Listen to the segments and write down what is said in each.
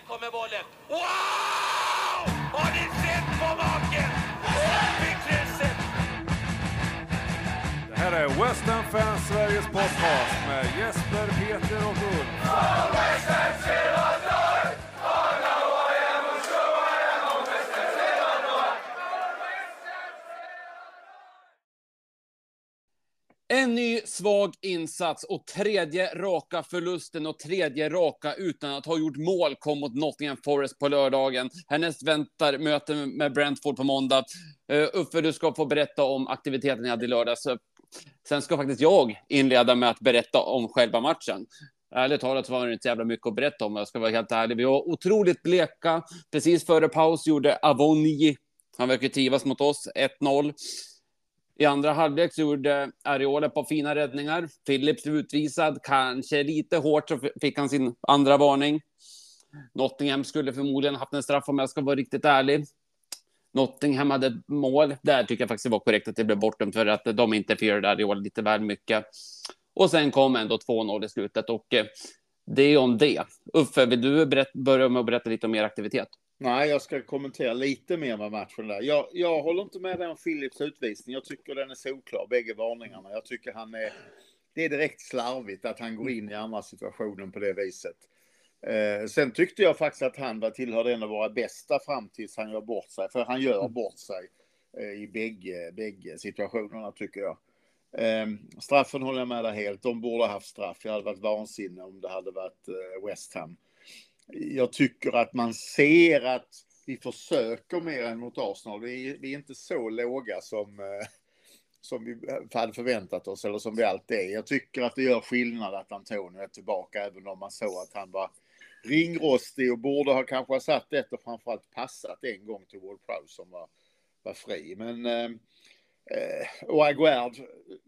Här kommer bollen. Wow! Har ni sett på maken? Det här är West Ham Fans Sveriges podcast med Jesper, Peter och Ulf. En ny svag insats och tredje raka förlusten och tredje raka utan att ha gjort mål kom mot Nottingham Forest på lördagen. Härnäst väntar möte med Brentford på måndag. Uh, Uffe, du ska få berätta om aktiviteten ni hade i lördags. Eh, sen ska faktiskt jag inleda med att berätta om själva matchen. Ärligt talat så var det inte så jävla mycket att berätta om, jag ska vara helt ärlig. Vi var otroligt bleka. Precis före paus gjorde Avoni, han verkar trivas mot oss, 1-0. I andra halvlek så gjorde Areola på fina räddningar. Philips utvisad, kanske lite hårt så fick han sin andra varning. Nottingham skulle förmodligen haft en straff om jag ska vara riktigt ärlig. Nottingham hade ett mål. Där tycker jag faktiskt det var korrekt att det blev bortdömt för att de interfererade Ariola lite väl mycket. Och sen kom ändå 2-0 i slutet och eh, det är om det. Uffe, vill du berätta, börja med att berätta lite om er aktivitet? Nej, jag ska kommentera lite mer med matchen där. Jag, jag håller inte med dig om Philips utvisning. Jag tycker den är solklar, bägge varningarna. Jag tycker han är... Det är direkt slarvigt att han går in i andra situationen på det viset. Eh, sen tyckte jag faktiskt att han var tillhörde en av våra bästa fram tills han gör bort sig. För han gör bort sig eh, i bägge, bägge situationerna tycker jag. Eh, straffen håller jag med dig helt. De borde ha haft straff. Jag hade varit vansinnig om det hade varit eh, West Ham jag tycker att man ser att vi försöker mer än mot Arsenal. Vi, vi är inte så låga som, eh, som vi hade förväntat oss eller som vi alltid är. Jag tycker att det gör skillnad att Antonio är tillbaka även om man såg att han var ringrostig och borde ha kanske satt ett och framförallt passat en gång till Ward Prowse som var, var fri. Men eh, Eh, och Aguerd,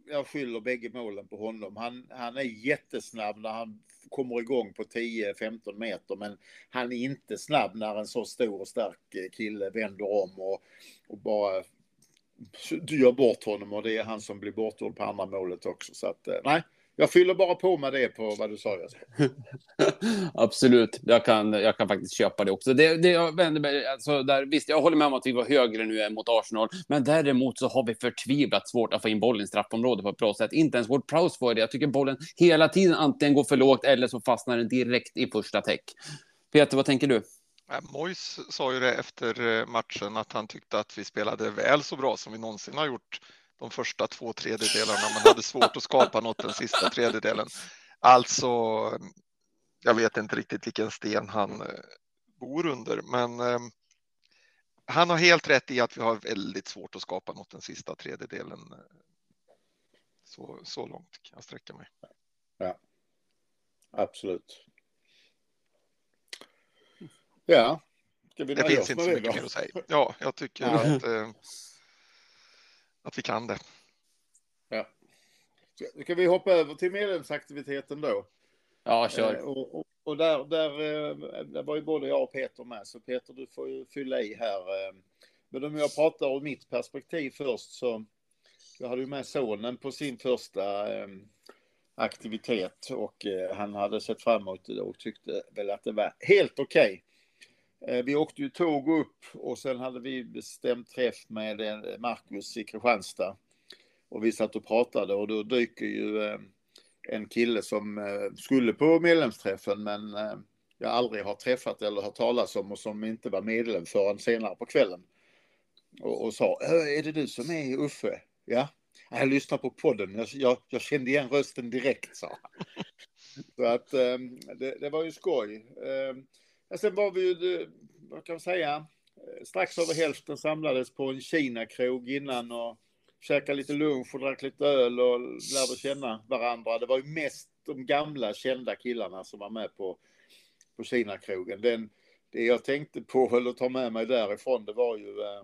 jag skyller bägge målen på honom. Han, han är jättesnabb när han kommer igång på 10-15 meter men han är inte snabb när en så stor och stark eh, kille vänder om och, och bara gör bort honom och det är han som blir bortgjord på andra målet också. Så att eh, nej, jag fyller bara på med det på vad du sa. Absolut, jag kan, jag kan faktiskt köpa det också. Det, det jag vänder mig, alltså där, visst, jag håller med om att vi var högre nu än mot Arsenal, men däremot så har vi förtvivlat svårt att få in bollen i straffområdet på ett bra sätt. Inte ens vårt Prowse får det. Jag tycker bollen hela tiden antingen går för lågt eller så fastnar den direkt i första täck. Peter, vad tänker du? Mois sa ju det efter eh, matchen att han tyckte att vi spelade väl så bra som vi någonsin har gjort de första två tredjedelarna. Man hade svårt att skapa något den sista tredjedelen. Alltså, jag vet inte riktigt vilken sten han eh, bor under, men eh, han har helt rätt i att vi har väldigt svårt att skapa något den sista tredjedelen. Så, så långt kan jag sträcka mig. Ja, absolut. Ja, ska vi det finns inte så mycket mer att säga. Ja, jag tycker att eh, att vi kan det. Ja. Ska vi hoppa över till medlemsaktiviteten då? Ja, kör. Eh, och, och, och där, där, eh, där var ju både jag och Peter med, så Peter du får ju fylla i här. Eh. Men om jag pratar om mitt perspektiv först så jag hade ju med sonen på sin första aktivitet och han hade sett fram emot det och tyckte väl att det var helt okej. Okay. Eh, vi åkte ju tåg upp och sen hade vi bestämt träff med eh, Marcus i Kristianstad. Och vi satt och pratade och då dyker ju eh, en kille som skulle på medlemsträffen men jag aldrig har träffat eller hört talas om och som inte var medlem förrän senare på kvällen. Och, och sa, är det du som är Uffe? Ja, jag lyssnar på podden, jag, jag, jag kände igen rösten direkt, sa han. Så att det, det var ju skoj. Sen var vi ju, eh, vad kan man säga, eh, strax över hälften samlades på en Kina-krog innan och käkade lite lunch och drack lite öl och lärde känna varandra. Det var ju mest de gamla kända killarna som var med på, på Kina-krogen. Den, det jag tänkte på, eller ta med mig därifrån, det var ju eh,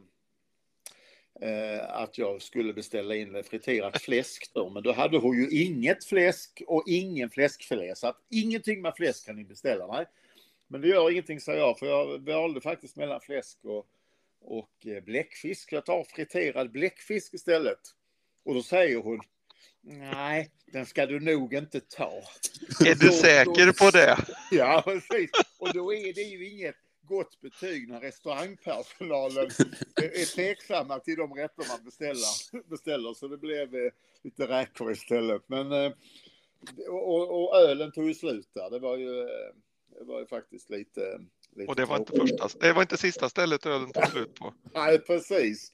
eh att jag skulle beställa in friterat fläsk då, men då hade hon ju inget fläsk och ingen fläskfilé, så att ingenting med fläsk kan ni beställa. Nej. Men det gör ingenting, sa jag, för jag valde faktiskt mellan fläsk och, och eh, bläckfisk. Jag tar friterad bläckfisk istället. Och då säger hon, nej, den ska du nog inte ta. Är du säker på det? Ja, precis. Och då är det ju inget gott betyg när restaurangpersonalen är tveksamma till de rätter man beställer. beställer. Så det blev eh, lite räkor istället. Men, eh, och, och ölen tog ju slut där. Det var ju, det var ju faktiskt lite... lite Och det var, inte första, det var inte sista stället ölen tog slut på. Nej, precis.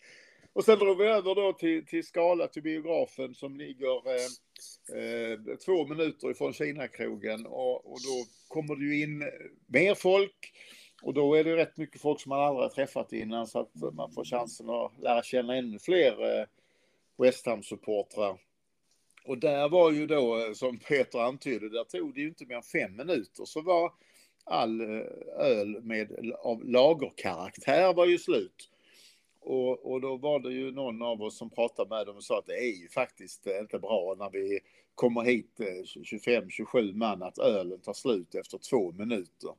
Och sen drog vi över då till, till Skala, till biografen som ligger eh, eh, två minuter ifrån Kinakrogen. Och, och då kommer det ju in mer folk. Och då är det rätt mycket folk som man aldrig har träffat innan så att man får chansen att lära känna ännu fler eh, West Ham-supportrar. Och där var ju då, eh, som Peter antydde, där tog det ju inte mer än fem minuter så var all eh, öl med, av lagerkaraktär var ju slut. Och, och då var det ju någon av oss som pratade med dem och sa att det är ju faktiskt inte bra när vi kommer hit eh, 25-27 man att ölen tar slut efter två minuter.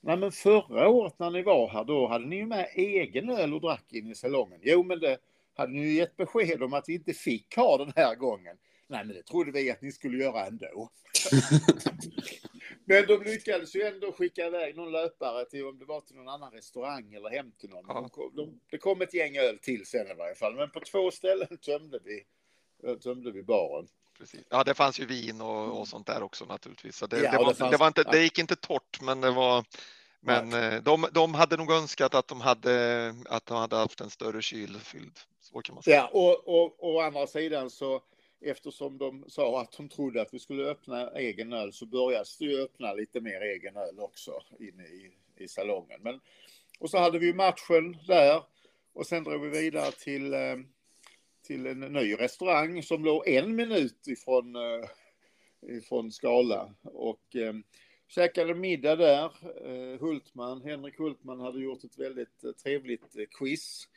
Nej men förra året när ni var här då hade ni ju med egen öl och drack in i salongen. Jo men det hade ni ju gett besked om att vi inte fick ha den här gången. Nej men det trodde vi att ni skulle göra ändå. men de lyckades ju ändå skicka iväg någon löpare till om det var till någon annan restaurang eller hem till någon. Ja. De, de, det kom ett gäng öl till sen i varje fall. Men på två ställen tömde vi, tömde vi baren. Precis. Ja, det fanns ju vin och, och sånt där också naturligtvis. Så det, Ja, det, och var, det fanns- det, var inte, det gick inte torrt, men det var men eh, de, de hade nog önskat att de hade, att de hade haft en större kylfylld. Så kan man säga. Ja, och, och, å andra sidan så eftersom de sa att de trodde att vi skulle öppna egen öl så började det ju öppna lite mer egen öl också inne i, i salongen. Men, och så hade vi ju matchen där och sen drog vi vidare till, eh, till en ny restaurang som låg en minut ifrån, eh, ifrån Skala. Och eh, käkade middag där. Eh, Hultman, Henrik Hultman hade gjort ett väldigt trevligt quiz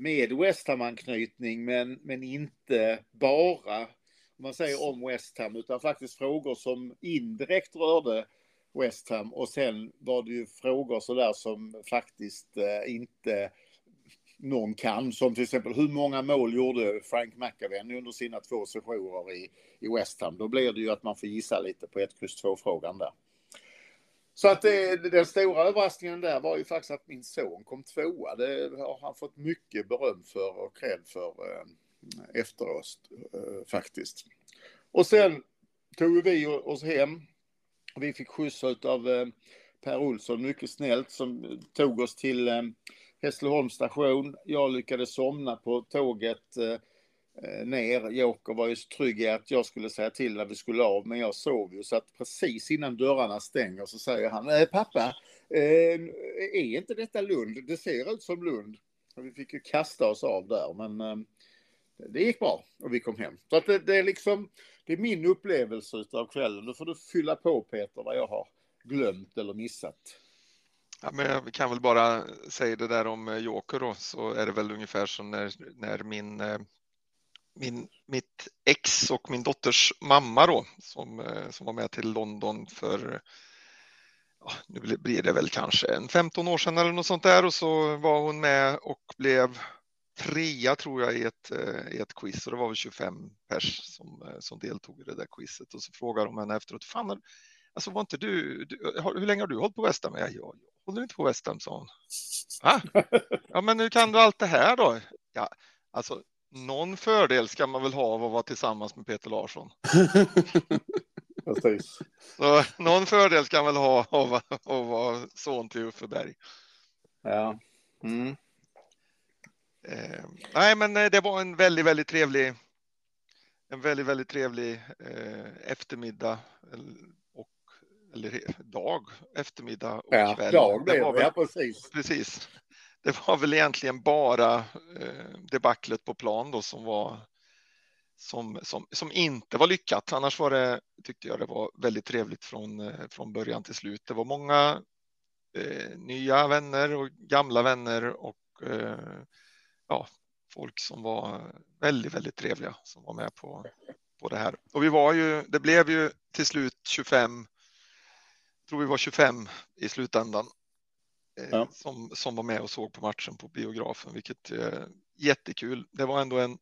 med West Ham-anknytning, men, men inte bara om man säger om West Ham, utan faktiskt frågor som indirekt rörde West Ham och sen var det ju frågor sådär som faktiskt eh, inte någon kan, som till exempel hur många mål gjorde Frank McAven under sina två sessioner i, i West Ham? Då blir det ju att man får gissa lite på 1, X, 2-frågan där. Så att det, den stora överraskningen där var ju faktiskt att min son kom tvåa. Det har han fått mycket beröm för och cred för eh, efter oss eh, faktiskt. Och sen tog vi oss hem. Vi fick skjuts av eh, Per Olsson mycket snällt som tog oss till Hässleholms station. Jag lyckades somna på tåget Eh, ner. Joker var ju så trygg i att jag skulle säga till när vi skulle av, men jag sov ju så att precis innan dörrarna stänger så säger han äh, pappa, äh, är inte detta Lund? Det ser ut som Lund. Och vi fick ju kasta oss av där, men äh, det gick bra och vi kom hem. Så att det, det är liksom, det är min upplevelse av kvällen. Då får du fylla på Peter vad jag har glömt eller missat. Ja, men vi kan väl bara säga det där om Joker då, så är det väl ungefär som när, när min, eh, min, mitt ex och min dotters mamma då, som, eh, som var med till London för, ja, nu blir- det väl kanske en 15 år sedan eller något sånt där och så var hon med och blev trea tror jag i ett, eh, i ett quiz och det var väl 25 pers som, eh, som deltog i det där quizet och så frågade de henne efteråt, fan, alltså var inte du, du har, hur länge har du hållit på West Ham? Ja, jag, jag håller inte på West Ham, sa hon. Va? Ja, men hur kan du allt det här då? Ja, alltså någon fördel ska man väl ha av att vara tillsammans med Peter Larsson. Precis. Så någon fördel ska man väl ha av att vara son till Uffe Berg. Ja. Mm. Eh, nej, men eh, det var en väldigt, väldigt trevlig, en väldigt, väldigt trevlig eh, eftermiddag och eller dag, eftermiddag och Ja, kväll. dag var det. väl- Ja, precis. Precis. Det var väl egentligen bara eh, debaclet på plan då som var som, som, som inte var lyckat. Annars var det, tyckte jag det var väldigt trevligt från, eh, från början till slut. Det var många eh, nya vänner och gamla vänner och eh, ja, folk som var väldigt, väldigt trevliga som var med på, på det här. Och vi var ju, det blev ju till slut 25, tror vi var 25 i slutändan Ja. som, som var med och såg på matchen på biografen, vilket är jättekul. Det var ändå en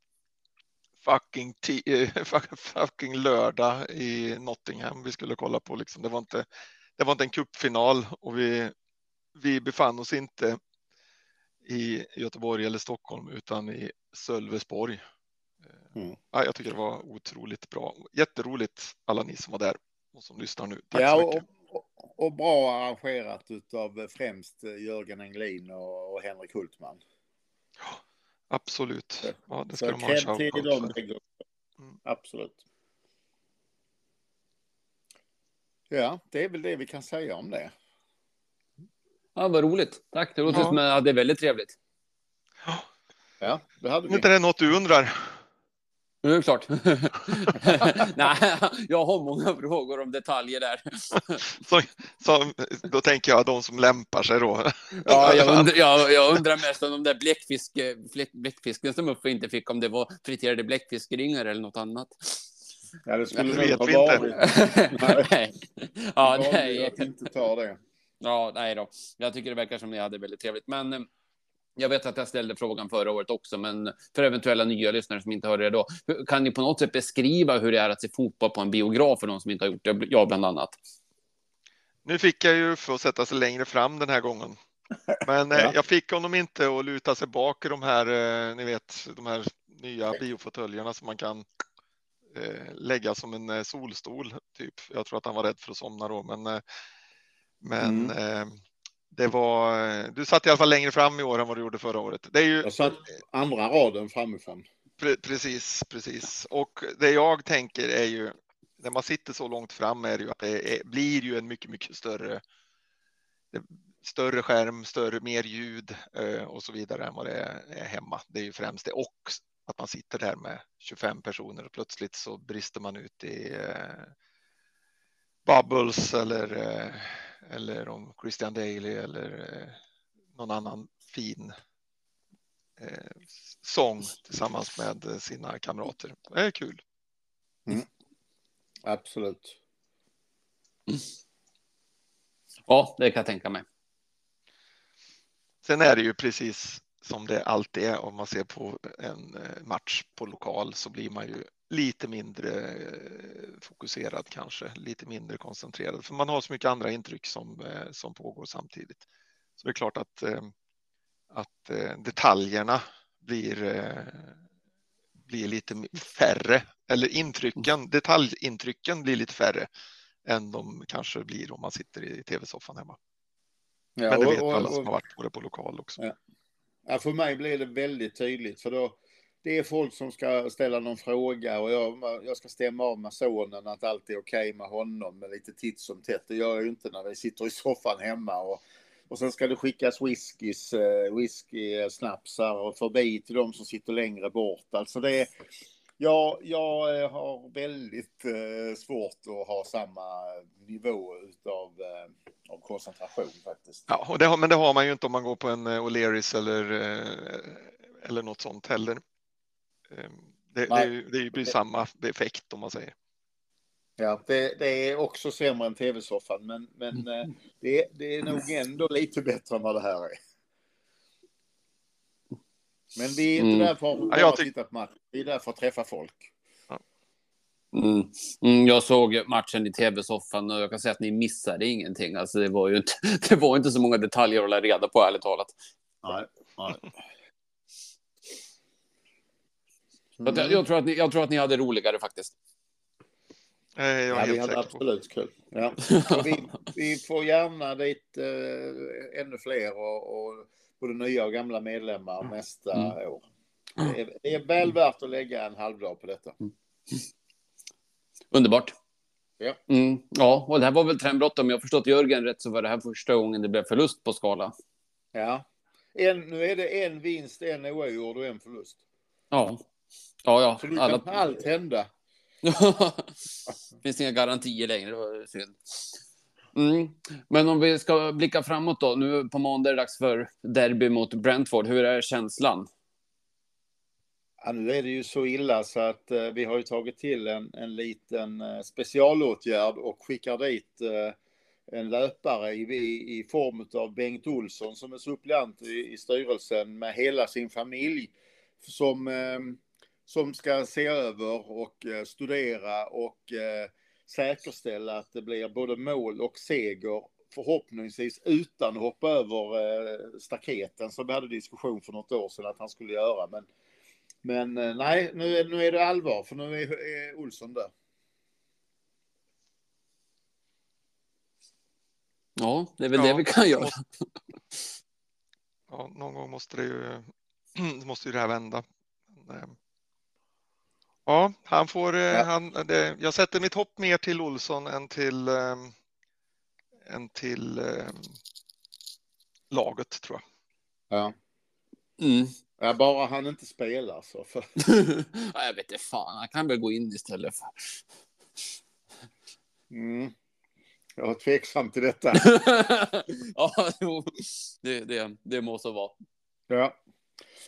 fucking, eh, fucking lördag i Nottingham vi skulle kolla på. Liksom. Det, var inte, det var inte en cupfinal och vi, vi befann oss inte i Göteborg eller Stockholm utan i Sölvesborg. Mm. Ja, jag tycker det var otroligt bra. Jätteroligt alla ni som var där och som lyssnar nu. Tack ja, så mycket. och, och, bra arrangerat av främst Jörgen Englin och, och Henrik Hultman. Absolut. Ja, det ska Så de ha en shoutout för. Mm. Absolut. Ja, det är väl det vi kan säga om det. Ja, vad roligt. Tack. Det låter Ja. som att jag hade väldigt trevligt. Ja, det hade Är vi. inte det något du undrar? Nu är det klart. Nej, jag har många frågor om detaljer där. Så, så, då tänker jag de som lämpar sig då. Ja, jag, undrar, jag, jag undrar mest om de där bläckfisk, bläck, bläckfisken som Uffe inte fick, om det var friterade bläckfiskringar eller något annat. Ja, det skulle nog ha vi inte. varit. Nej. Ja, nej. att inte ta det. Ja, nej då. Jag tycker det verkar som ni hade väldigt trevligt. Men eh, jag vet att jag ställde frågan förra året också, men för eventuella nya lyssnare som inte hörde det då. hur- Kan ni på något sätt beskriva hur det är att se fotboll på en biograf för de som inte har gjort det? Jag bland annat. Nu fick jag ju för att sätta sig längre fram den här gången. Men eh, Ja. jag fick honom inte att luta sig bak i de här, eh, ni vet, de här nya biofåtöljerna som man kan eh, lägga som en solstol. Typ. Jag tror att han var rädd för att somna då, men, men eh, det var, du satt i alla fall längre fram i år än vad du gjorde förra året. Det är ju Jag satt andra raden framifrån. Pre precis, precis. Och det jag tänker är ju när man sitter så långt fram är det ju att det är, blir ju en mycket, mycket större. Större skärm, större, mer ljud eh, och så vidare än vad det är, är hemma. Det är ju främst det och att man sitter där med 25 personer och plötsligt så brister man ut i eh, Bubbles eller eh, eller om Christian Daly eller eh, någon annan fin eh, sång tillsammans med sina kamrater. Det är kul. Absolut. Ja, det kan jag tänka mig. Sen är det ju precis som det alltid är om man ser på en eh, match på lokal så blir man ju lite mindre eh, fokuserad kanske, lite mindre koncentrerad för man har så mycket andra intryck som, eh, som pågår samtidigt. Så det är klart att, eh, att detaljerna blir, blir lite färre eller intrycken, detaljintrycken blir lite färre än de kanske blir om man sitter i tv-soffan hemma. Ja, Men det vet och- alla och- som har varit på det på lokal också. Ja. Ja, för mig blir det väldigt tydligt för då det är folk som ska ställa någon fråga och jag, jag ska stämma av med sonen att allt är okej med honom med lite titt som tätt. Det gör jag ju inte när vi sitter i soffan hemma och, och sen ska det skickas whiskys, eh, whisky, snapsar och förbi till de som sitter längre bort. Alltså det är, jag, jag har väldigt eh, svårt att ha samma nivå utav av koncentration faktiskt. Ja, och det har, men det har man ju inte om man går på en O'Learys eller, eller något sånt heller. Eh, Det, det, är ju, det ju samma effekt om man säger. Ja, det, det är också sämre än tv-soffan, men, men eh, det, det är nog ändå lite bättre än vad det här är. Men vi är inte Mm. där för att Ja, titta på match. Vi är där för att träffa folk. Mm. Mm, jag såg matchen i tv-soffan och jag kan säga att ni missade ingenting. Alltså, det, var ju inte, det var inte så många detaljer att hålla reda på, ärligt talat. Nej, nej. Jag, jag, tror att ni, jag tror att ni hade roligare faktiskt. Eh, Jag är Ja, vi hade absolut kul. Ja. Vi, vi får gärna dit eh, ännu fler och, och både nya och gamla medlemmar nästa Mm. år. Det är, det är väl värt att lägga en halvdag på detta. Underbart. Ja. Mm, ja, och det här var väl trendbrott. Om jag förstått Jörgen rätt så var det här första gången det blev förlust på skala. Ja. En, nu är det en vinst, en oavgjord och en förlust. Ja, ja, Så nu ja. Alla... kan allt hända. finns inga garantier längre. Det var synd. Mm. Men om vi ska blicka framåt då. Nu på måndag är det dags för derby mot Brentford. Hur är känslan? Ja, nu är det ju så illa så att eh, vi har ju tagit till en, en liten eh, specialåtgärd och skickar dit eh, en löpare i, i, i form av Bengt Olsson som är suppleant i, i styrelsen med hela sin familj som, eh, som ska se över och eh, studera och eh, säkerställa att det blir både mål och seger förhoppningsvis utan att hoppa över eh, staketen som vi hade diskussion för något år sedan att han skulle göra. Men, men nej, nu är, nu är det allvar för nu är, är Olsson där. Ja, det är väl Ja, det vi kan göra. Ja, någon gång måste det ju, måste ju det här vända. Men, eh, Ja, han får, eh, Ja. han, det, jag sätter mitt hopp mer till Olsson än till, eh, än till eh, laget tror jag. Ja. Mm. ja, bara han inte spelar så. För, ja, jag vet inte fan, han kan väl gå in istället. För... mm. Jag är tveksam till detta. ja, det, det, det måste vara. Ja.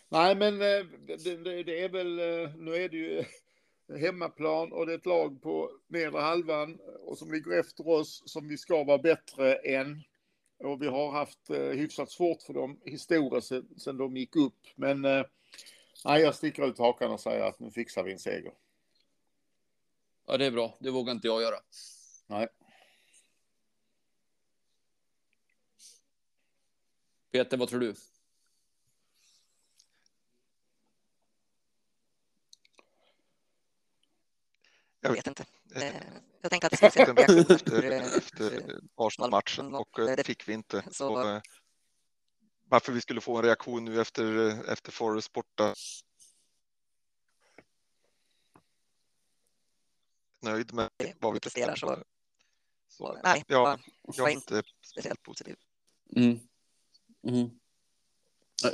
Nej, men det, det, det är väl, nu är det ju hemmaplan och det är ett lag på nedre halvan och som ligger efter oss som vi ska vara bättre än. Och vi har haft eh, hyfsat svårt för dem historiskt sedan, de gick upp. Men eh, nej, jag sticker ut hakan och säger att nu fixar vi en seger. Ja, det är bra. Det vågar inte jag göra. Nej. Peter, vad tror du? Jag vet inte. Eh, Eh, Jag tänkte att det skulle se en reaktion reaktion efter, efter, efter Arsenal-matchen och eh, det fick vi inte. Så- Och, eh, varför vi skulle få en reaktion nu efter, eh, efter Forrest borta. Nöjd med vad vi presterar så, Så, nej, ja, var, jag var är inte inte speciellt positiv. Mm. Mm.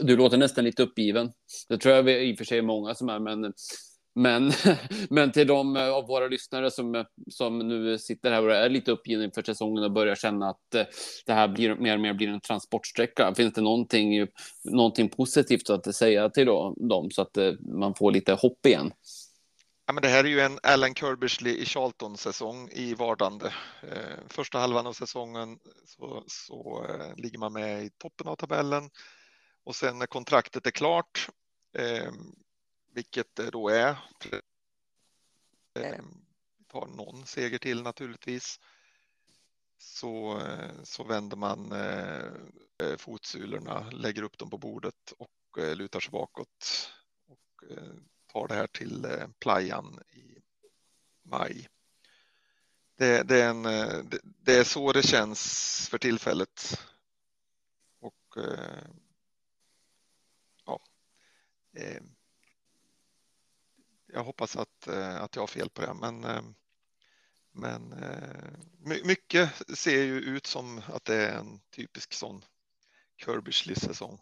Du låter nästan lite uppgiven. Det tror jag vi i och för sig är många som är, men, men, men till de eh, av våra lyssnare som, eh, som nu sitter här och är lite uppgivna inför säsongen och börjar känna att eh, det här blir mer och mer blir en transportsträcka. Finns det någonting, någonting positivt att säga till då, dem så att man får lite hopp igen? Ja, men det här är ju en Alan Kirbysley i Charlton-säsong i vardande. Första halvan av säsongen så, så ligger man med i toppen av tabellen och sen när kontraktet är klart, vilket det då är, vi tar någon seger till naturligtvis, så, eh, så vänder man eh, eh, fotsulorna, lägger upp dem på bordet och lutar sig bakåt och tar det här till playan i maj. Det, det, är en, det, det är så det känns för tillfället. Och ja, eh, jag hoppas att, eh, att jag har fel på det, men, eh, men eh, mycket ser ju ut som att det är en typisk sån Kirbysley-säsong.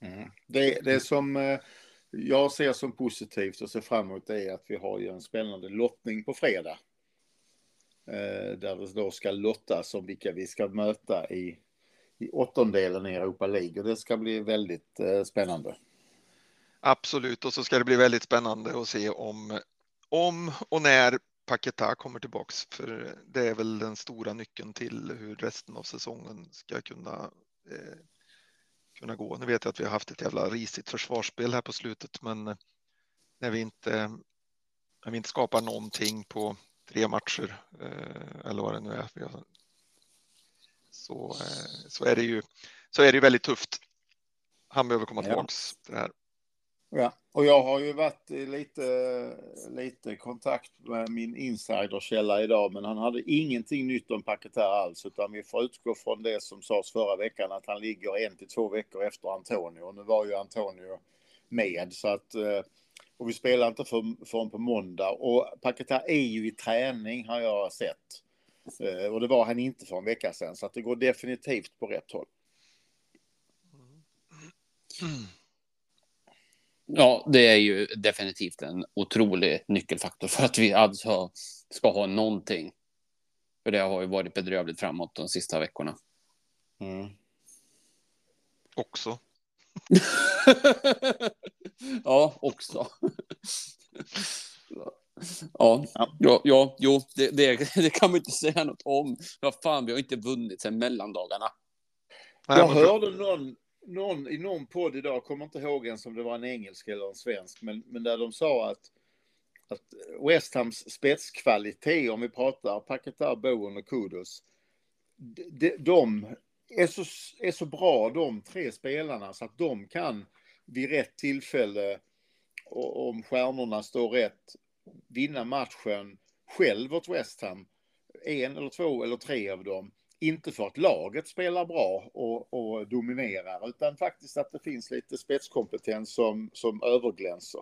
Mm. Det, det som jag ser som positivt och ser fram emot är att vi har ju en spännande lottning på fredag. Där det då ska lottas om vilka vi ska möta i, i åttondelen i Europa League och det ska bli väldigt spännande. Absolut, och så ska det bli väldigt spännande att se om, om och när Paketa kommer tillbaks, för det är väl den stora nyckeln till hur resten av säsongen ska kunna, eh, kunna gå. Nu vet jag att vi har haft ett jävla risigt försvarsspel här på slutet, men när vi inte, när vi inte skapar någonting på tre matcher, eh, eller vad det nu är, så, eh, så är det ju så är det ju väldigt tufft. Han behöver komma Ja. tillbaks till det här. Ja, och jag har ju varit i lite, lite kontakt med min insiderkälla idag, men han hade ingenting nytt om Paketär alls, utan vi får utgå från det som sades förra veckan, att han ligger en till två veckor efter Antonio. Och nu var ju Antonio med, så att eh, och vi spelar inte för, förrän på måndag. Och Paketär är ju i träning har jag sett. Eh, och det var han inte för en vecka sedan, så att det går definitivt på rätt håll. Mm. Ja, det är ju definitivt en otrolig nyckelfaktor för att vi alltså ska ha någonting. För det har ju varit bedrövligt framåt de sista veckorna. Mm. Också. ja, också. Ja, ja, ja, jo, det, det, det kan man inte säga något om. Vad fan, vi har inte vunnit sedan mellandagarna. Jag hörde någon, någon i någon podd idag, jag kommer inte ihåg ens om det var en engelsk eller en svensk, men, men där de sa att, att West Hams spetskvalitet, om vi pratar Paketar, Bowen och Kudos, de, de är, så, är så bra de tre spelarna så att de kan vid rätt tillfälle, och om stjärnorna står rätt, vinna matchen själv åt West Ham. En eller två eller tre av dem. Inte för att laget spelar bra och, och dominerar, utan faktiskt att det finns lite spetskompetens som, som överglänser.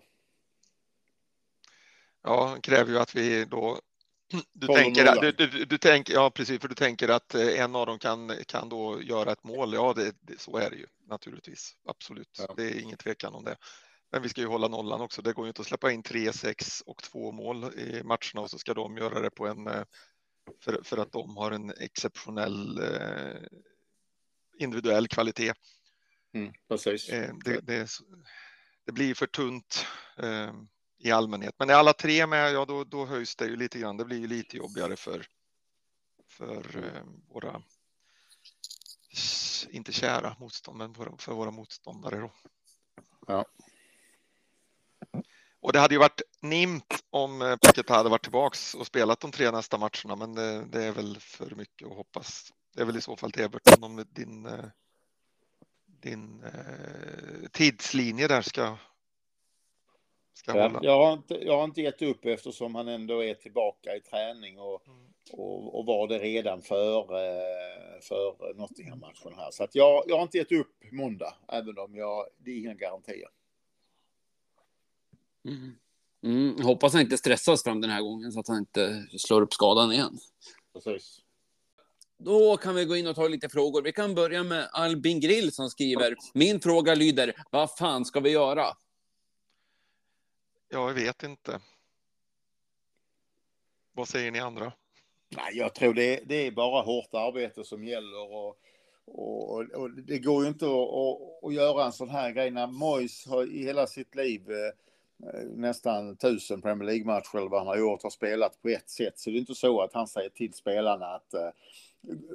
Ja, kräver ju att vi då du tänker, nollan. du, du, du tänker, ja precis, för du tänker att eh, en av dem kan, kan då göra ett mål. Ja, det, det, så är det ju naturligtvis. Absolut, Ja. det är ingen tvekan om det. Men vi ska ju hålla nollan också. Det går ju inte att släppa in 3, 6 och två mål i matcherna och så ska de göra det på en eh, för, för att de har en exceptionell eh, individuell kvalitet. Mm, precis. Eh, det, det, det blir för tunt eh, i allmänhet. Men är alla tre med, ja då, då höjs det ju lite grann. Det blir ju lite jobbigare för, för eh, våra, inte kära motstånd, men för våra motståndare då. Ja. Och det hade ju varit nimt om eh, Paquetá hade varit tillbaks och spelat de tre nästa matcherna, men det, det är väl för mycket att hoppas. Det är väl i så fall till Everton om din, eh, din eh, tidslinje där ska, ska Ja, hålla. jag, har inte, jag har inte gett upp eftersom han ändå är tillbaka i träning och, och, och var det redan för, eh, för Nottingham-matchen här. Så att jag, jag har inte gett upp måndag, även om jag, det är inga garantier. Mm. Mm, hoppas han inte stressas fram den här gången så att han inte slår upp skadan igen. Precis. Då kan vi gå in och ta lite frågor. Vi kan börja med Albin Grill som skriver. Min fråga lyder, vad fan ska vi göra? Ja, jag vet inte. Vad säger ni andra? Nej, jag tror det, det är bara hårt arbete som gäller och, och, och det går ju inte att, att, att göra en sån här grej när Moyes har i hela sitt liv eh, nästan tusen Premier League-matcher eller vad han har gjort har spelat på ett sätt. Så det är inte så att han säger till spelarna att eh,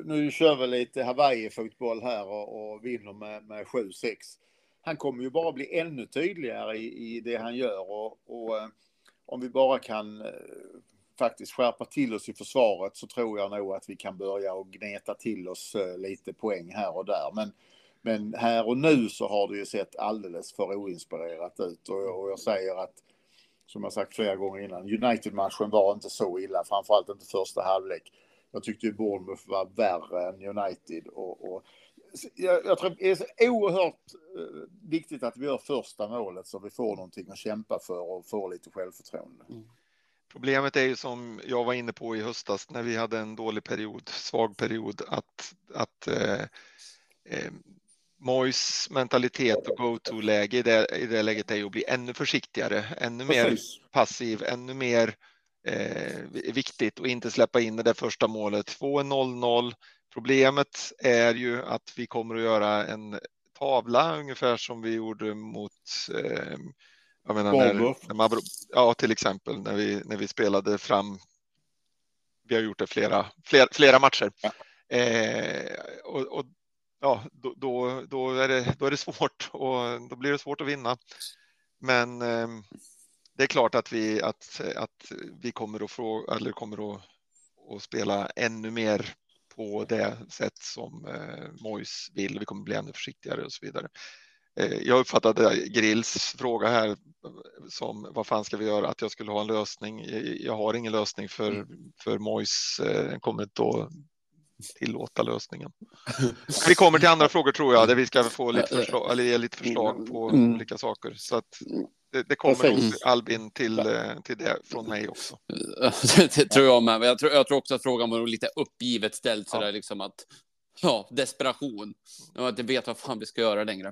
nu kör vi lite Hawaii-fotboll här och, och vinner med, med 7-6. Han kommer ju bara bli ännu tydligare i, i det han gör och, och eh, om vi bara kan eh, faktiskt skärpa till oss i försvaret så tror jag nog att vi kan börja och gneta till oss lite poäng här och där. Men, men här och nu så har det ju sett alldeles för oinspirerat ut och, och jag säger att som jag sagt flera gånger innan, United-matchen var inte så illa, framförallt inte första halvlek. Jag tyckte ju Bournemouth var värre än United och, och jag, jag tror det är så oerhört eh, viktigt att vi gör första målet så vi får någonting att kämpa för och får lite självförtroende. Mm. Problemet är ju som jag var inne på i höstas när vi hade en dålig period, svag period, att, att eh, eh, Mois mentalitet och go-to-läge i det, i det läget är ju att bli ännu försiktigare, ännu mer Precis. passiv, ännu mer eh, viktigt och inte släppa in det där första målet. Få en 0-0. Problemet är ju att vi kommer att göra en tavla ungefär som vi gjorde mot eh, jag menar när, när man, ja, till exempel när vi, när vi spelade fram. Vi har gjort det flera, flera, flera matcher. Ja. Eh, och, och ja, då, då, då, är det, då är det svårt och då blir det svårt att vinna. Men eh, det är klart att vi, att, att vi kommer att, fråga, eller kommer att, att spela ännu mer på det sätt som eh, Mois vill. Vi kommer bli ännu försiktigare och så vidare. Eh, jag uppfattade Grills fråga här som vad fan ska vi göra? Att jag skulle ha en lösning. Jag har ingen lösning för, för Mois eh, kommer inte att tillåta lösningen. Vi kommer till andra frågor tror jag, där vi ska få lite förslag, eller ge lite förslag på Mm. olika saker. Så att det, det kommer nog. Albin till, eh, till det från mig också. det, tror jag med. Jag tror, jag tror också att frågan var lite uppgivet ställd Ja. liksom att Ja, desperation. Jag vet vad fan vi ska göra längre.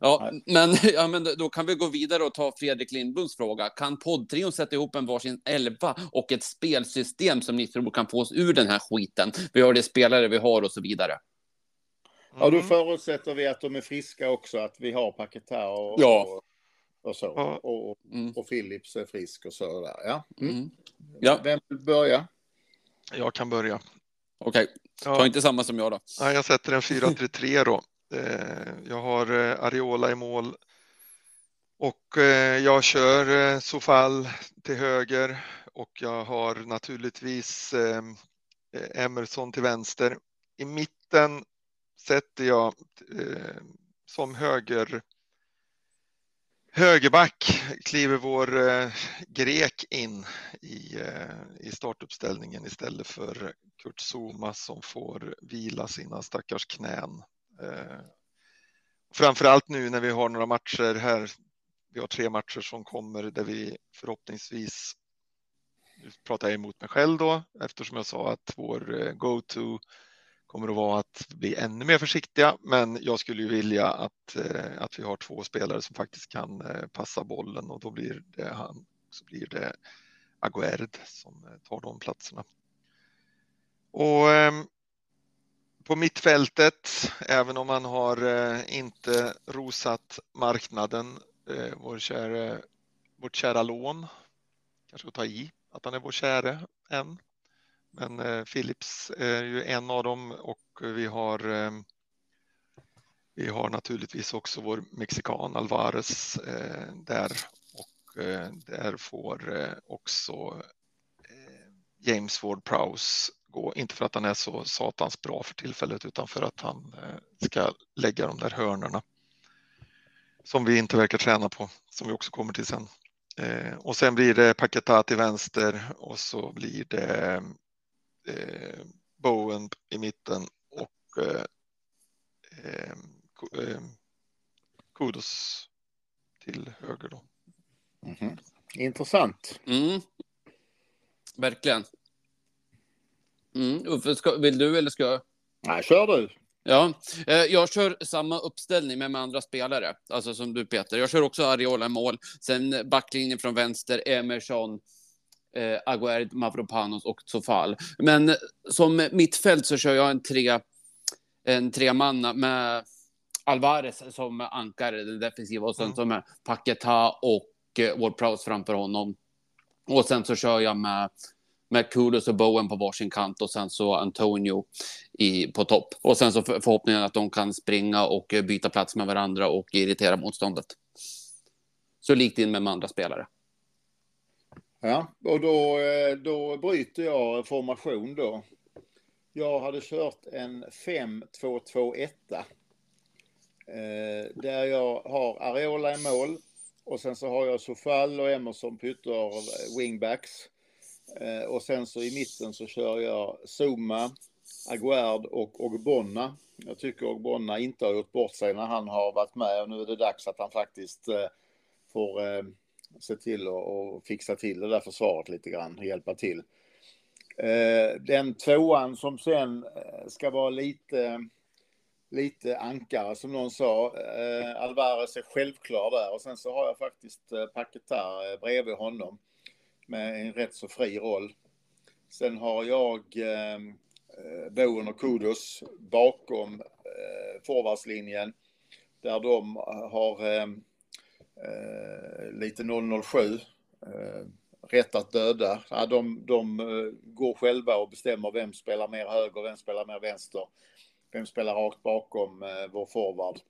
Ja, men, ja, men då kan vi gå vidare och ta Fredrik Lindbloms fråga. Kan poddtrion sätta ihop en varsin elva och ett spelsystem som ni tror kan få oss ur den här skiten? Vi har de spelare vi har och så vidare. Ja, då Mm. förutsätter vi att de är friska också, att vi har Paketar och, Ja. och, och så. Ja. Och, och, Mm. och Philips är frisk och så där. Ja. Mm. Mm. Ja, Vem vill börja? Jag kan börja. okej. Ta Ja, inte samma som jag då. ja, jag sätter en 4-3-3 då. Eh, Jag har eh, Ariola i mål Och eh, jag kör Sofall till höger och jag har naturligtvis eh, Emerson till vänster. I mitten sätter jag som höger högerback kliver vår eh, grek in i, eh, i startuppställningen istället för Kurt Zuma som får vila sina stackars knän. Eh, framförallt nu när vi har några matcher här. Vi har tre matcher som kommer där vi förhoppningsvis nu pratar jag emot mig själv då eftersom jag sa att vår eh, go-to kommer att vara att bli ännu mer försiktiga. Men jag skulle ju vilja att, eh, att vi har två spelare som faktiskt kan eh, passa bollen och då blir det han, så blir det Aguerd som eh, tar de platserna. Och ehm, på mittfältet, även om man har inte rosat marknaden, vår kära, vårt kära lån, kanske att ta i, att han är vår käre än. Men eh, Philips eh, är ju en av dem och vi har eh, vi har naturligtvis också vår mexikan Alvarez eh, där och eh, där får eh, också eh, James Ward Prowse gå, inte för att han är så satans bra för tillfället utan för att han eh, ska lägga de där hörnorna som vi inte verkar träna på, som vi också kommer till sen. Eh, och sen blir det Paketa till vänster och så blir det eh, Bowen i mitten och eh, eh, eh Kudos till höger då. Mm -hmm. Intressant. Mm. Verkligen. Mm. Uffe, ska, vill du eller ska jag? Nej, kör du. Ja, eh, jag kör samma uppställning men med andra spelare, alltså som du Peter. Jag kör också Ariola i mål, sen backlinjen från vänster, Emerson, eh, Aguerd, Mavropanos och Sofal. Men som mittfält så kör jag en tre, en tremanna med Alvarez som ankare, den defensiva, och sen mm. som Paketa och eh, Ward Prowse framför honom. Och sen så kör jag med med Kudos och Bowen på varsin kant och sen så Antonio i, på topp. Och sen så förhoppningen att de kan springa och byta plats med varandra och irritera motståndet. Så likt in med andra spelare. Ja, och då, eh, då bryter jag formation då. Jag hade kört en 5-2-2-1. Eh, där jag har Areola i mål och sen så har jag Sofall och Emerson på wingbacks. Eh, och sen så i mitten så kör jag Zuma, Aguerd och Ogbonna. Jag tycker Ogbonna inte har gjort bort sig när han har varit med och nu är det dags att han faktiskt får se till att fixa till det där försvaret lite grann hjälpa till. Eh, den tvåan som sen eh, ska vara lite, lite ankare som någon sa. Eh, Alvarez är självklar där och sen så har jag faktiskt Paketar bredvid honom med en rätt så fri roll. Sen har jag ehm, Boen och Kudos bakom forwardslinjen där de har eh Eh, lite 007 eh, rätt att döda. Ja, de, de eh, går själva och bestämmer vem spelar mer höger, vem spelar mer vänster, vem spelar rakt bakom vår forward.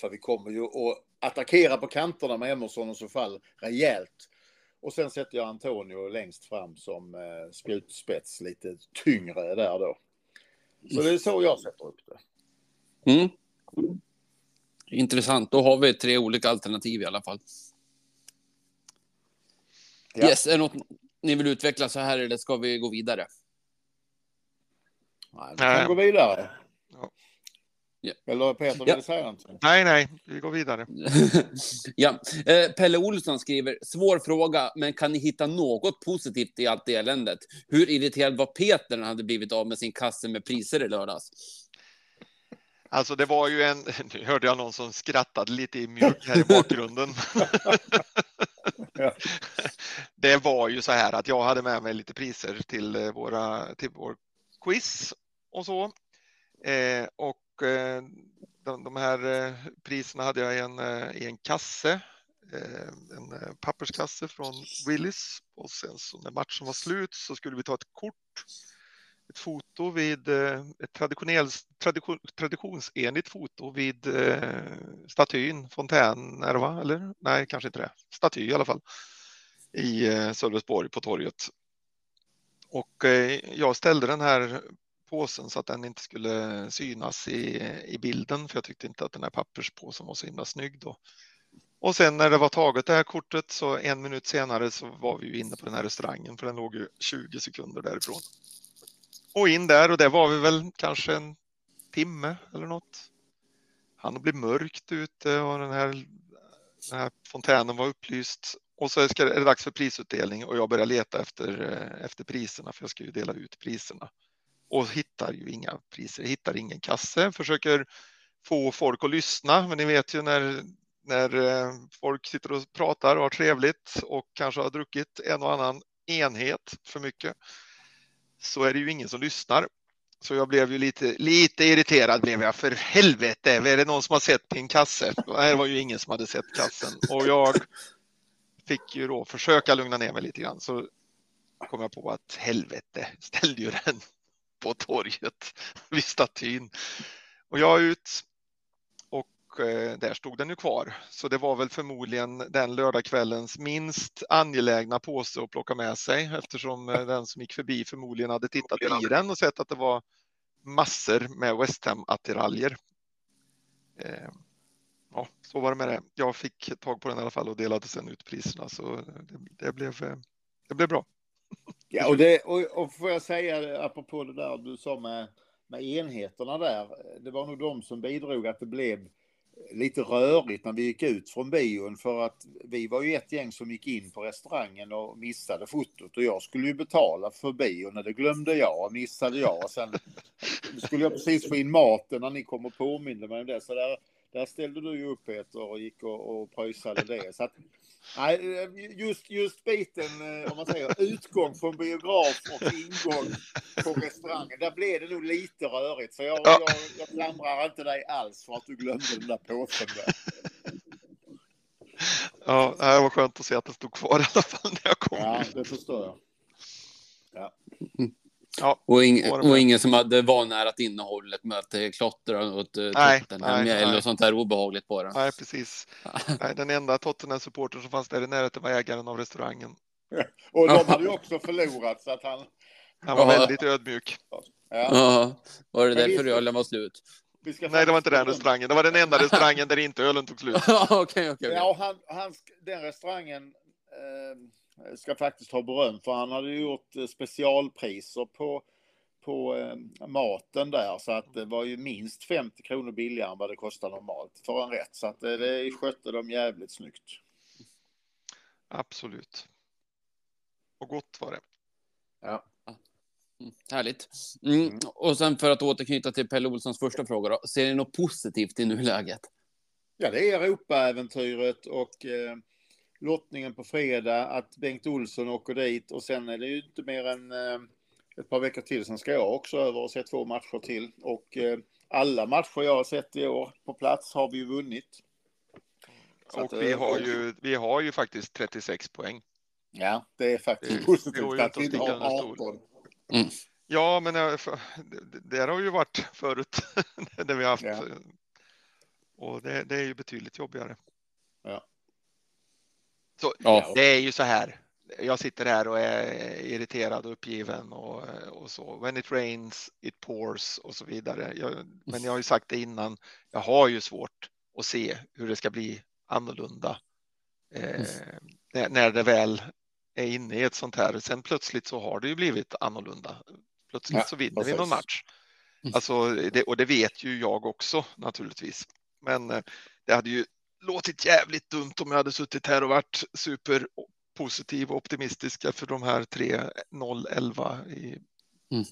För vi kommer ju att attackera på kanterna med Emerson och så fall rejält. Och sen sätter jag Antonio längst fram som eh, spjutspets, lite tyngre där då. Så det är så jag sätter upp det. Mm. Intressant. Då har vi tre olika alternativ i alla fall. Ja. Yes, är det något ni vill utveckla så här eller ska vi gå vidare? Nej, vi kan gå vidare. Ja. Eller Peter, vill ja. säga någonting? Nej, nej, vi går vidare. ja. Eh, Pelle Olsson skriver, svår fråga, men kan ni hitta något positivt i allt eländet? Hur irriterad var Peter när han hade blivit av med sin kasse med priser i lördags? Alltså det var ju en, nu hörde jag någon som skrattade lite i mjölk här i bakgrunden. Det var ju så här att jag hade med mig lite priser till, eh, våra, till vår quiz och så. Eh, och Eh, de, de här eh, priserna hade jag i en, i en kasse, en papperskasse från Willys och sen så när matchen var slut så skulle vi ta ett kort ett foto vid eh, ett tradition, traditionsenligt foto vid eh, statyn, fontän, är det va? Eller? Nej, kanske inte det. Staty i alla fall. I eh, Sölvesborg på torget. Och jag ställde den här påsen så att den inte skulle synas i, i bilden för jag tyckte inte att den här papperspåsen var så himla snygg då. Och sen när det var taget det här kortet så en minut senare så var vi ju inne på den här restaurangen för den låg ju 20 sekunder därifrån. Och in där och där var vi väl kanske en timme eller något. Han blev mörkt ute och den här, den här fontänen var upplyst. Och så är det dags för prisutdelning och jag börjar leta efter, eh, efter priserna för jag ska ju dela ut priserna. Och hittar ju inga priser, hittar ingen kasse, försöker få folk att lyssna. Men ni vet ju när, när eh, folk sitter och pratar och har trevligt och kanske har druckit en och annan enhet för mycket så är det ju ingen som lyssnar. Så jag blev ju lite, lite irriterad blev jag. För helvete, är det någon som har sett min kasse? Det var ju ingen som hade sett kassen. Och jag fick ju då försöka lugna ner mig lite grann. Så kom jag på att helvete, ställde ju den på torget vid statyn. Och jag ut Eh, där stod den ju kvar. Så det var väl förmodligen den lördagskvällens minst angelägna påse att plocka med sig eftersom eh, den som gick förbi förmodligen hade tittat i den och sett att det var massor med West Ham-attiraljer. Eh, ja, så var det med det. Jag fick tag på den i alla fall och delade sen ut priserna så det, det blev, det blev bra. Ja, och, det, och, och får jag säga apropå det där du sa med, med enheterna där. Det var nog de som bidrog att det blev lite rörigt när vi gick ut från bion för att vi var ju ett gäng som gick in på restaurangen och missade fotot och jag skulle ju betala för bion och det glömde jag och missade jag. Och sen skulle jag precis få in maten när ni kom och påminde mig om det. Så där, där ställde du ju upp Peter och gick och, och pröjsade det. Så att, nej, just, just biten, eh, om man säger utgång från biograf och ingång på restaurangen, där blev det nog lite rörigt. Så jag, ja. jag, jag klandrar inte dig alls för att du glömde den där påsen där. Ja, det var skönt att se att det stod kvar i alla fall när jag kom. Ja, det förstår jag. Ja. Ja, och, ing, och ingen som hade vanärat innehållet med att klottra åt nej, Tottenham eller sånt där obehagligt på den. Nej, precis. nej, den enda Tottenham-supporten som fanns där i närheten var ägaren av restaurangen. och de hade ju också förlorat så att han... Han var ja. väldigt ödmjuk. Ja. ja. Var det därför ölen var slut? Nej, det var inte den restaurangen. Det var den enda restaurangen där inte ölen tog slut. okay, okay, Ja, han, han, den restaurangen eh, ska faktiskt ha beröm för han hade gjort eh, specialpriser på, på eh, maten där så att det var ju minst 50 kronor billigare än vad det kostar normalt för en rätt. Så att det, det skötte de jävligt snyggt. Absolut. Och gott var det. Ja. Mm, härligt. Mm. Och sen för att återknyta till Pelle Olssons första fråga då. Ser ni något positivt i nuläget? Ja, det är Europaäventyret och eh, lottningen på fredag, att Bengt Olsson åker dit och sen är det ju inte mer än eh, ett par veckor till. Sen ska jag också över och se två matcher till och eh, alla matcher jag har sett i år på plats har vi ju vunnit. Så och att, vi, eh, har ju, vi har ju faktiskt 36 poäng. Ja, det är faktiskt det, positivt det att vi inte har 18. Mm. Ja, men det har ju varit förut det vi har haft. Ja. Och det, det, är ju betydligt jobbigare. Så ja. det är ju så här. Jag sitter här och är irriterad och uppgiven och, och så. When it rains, it pours och så vidare. Jag, men jag har ju sagt det innan. Jag har ju svårt att se hur det ska bli annorlunda eh, när, när det väl är inne i ett sånt här. Sen plötsligt så har det ju blivit annorlunda. Plötsligt ja, så vinner vi någon match. Alltså, det, och det vet ju jag också naturligtvis. Men eh, det hade ju låtit jävligt dumt om jag hade suttit här och varit superpositiv och optimistisk för de här 3-0-11 i mm.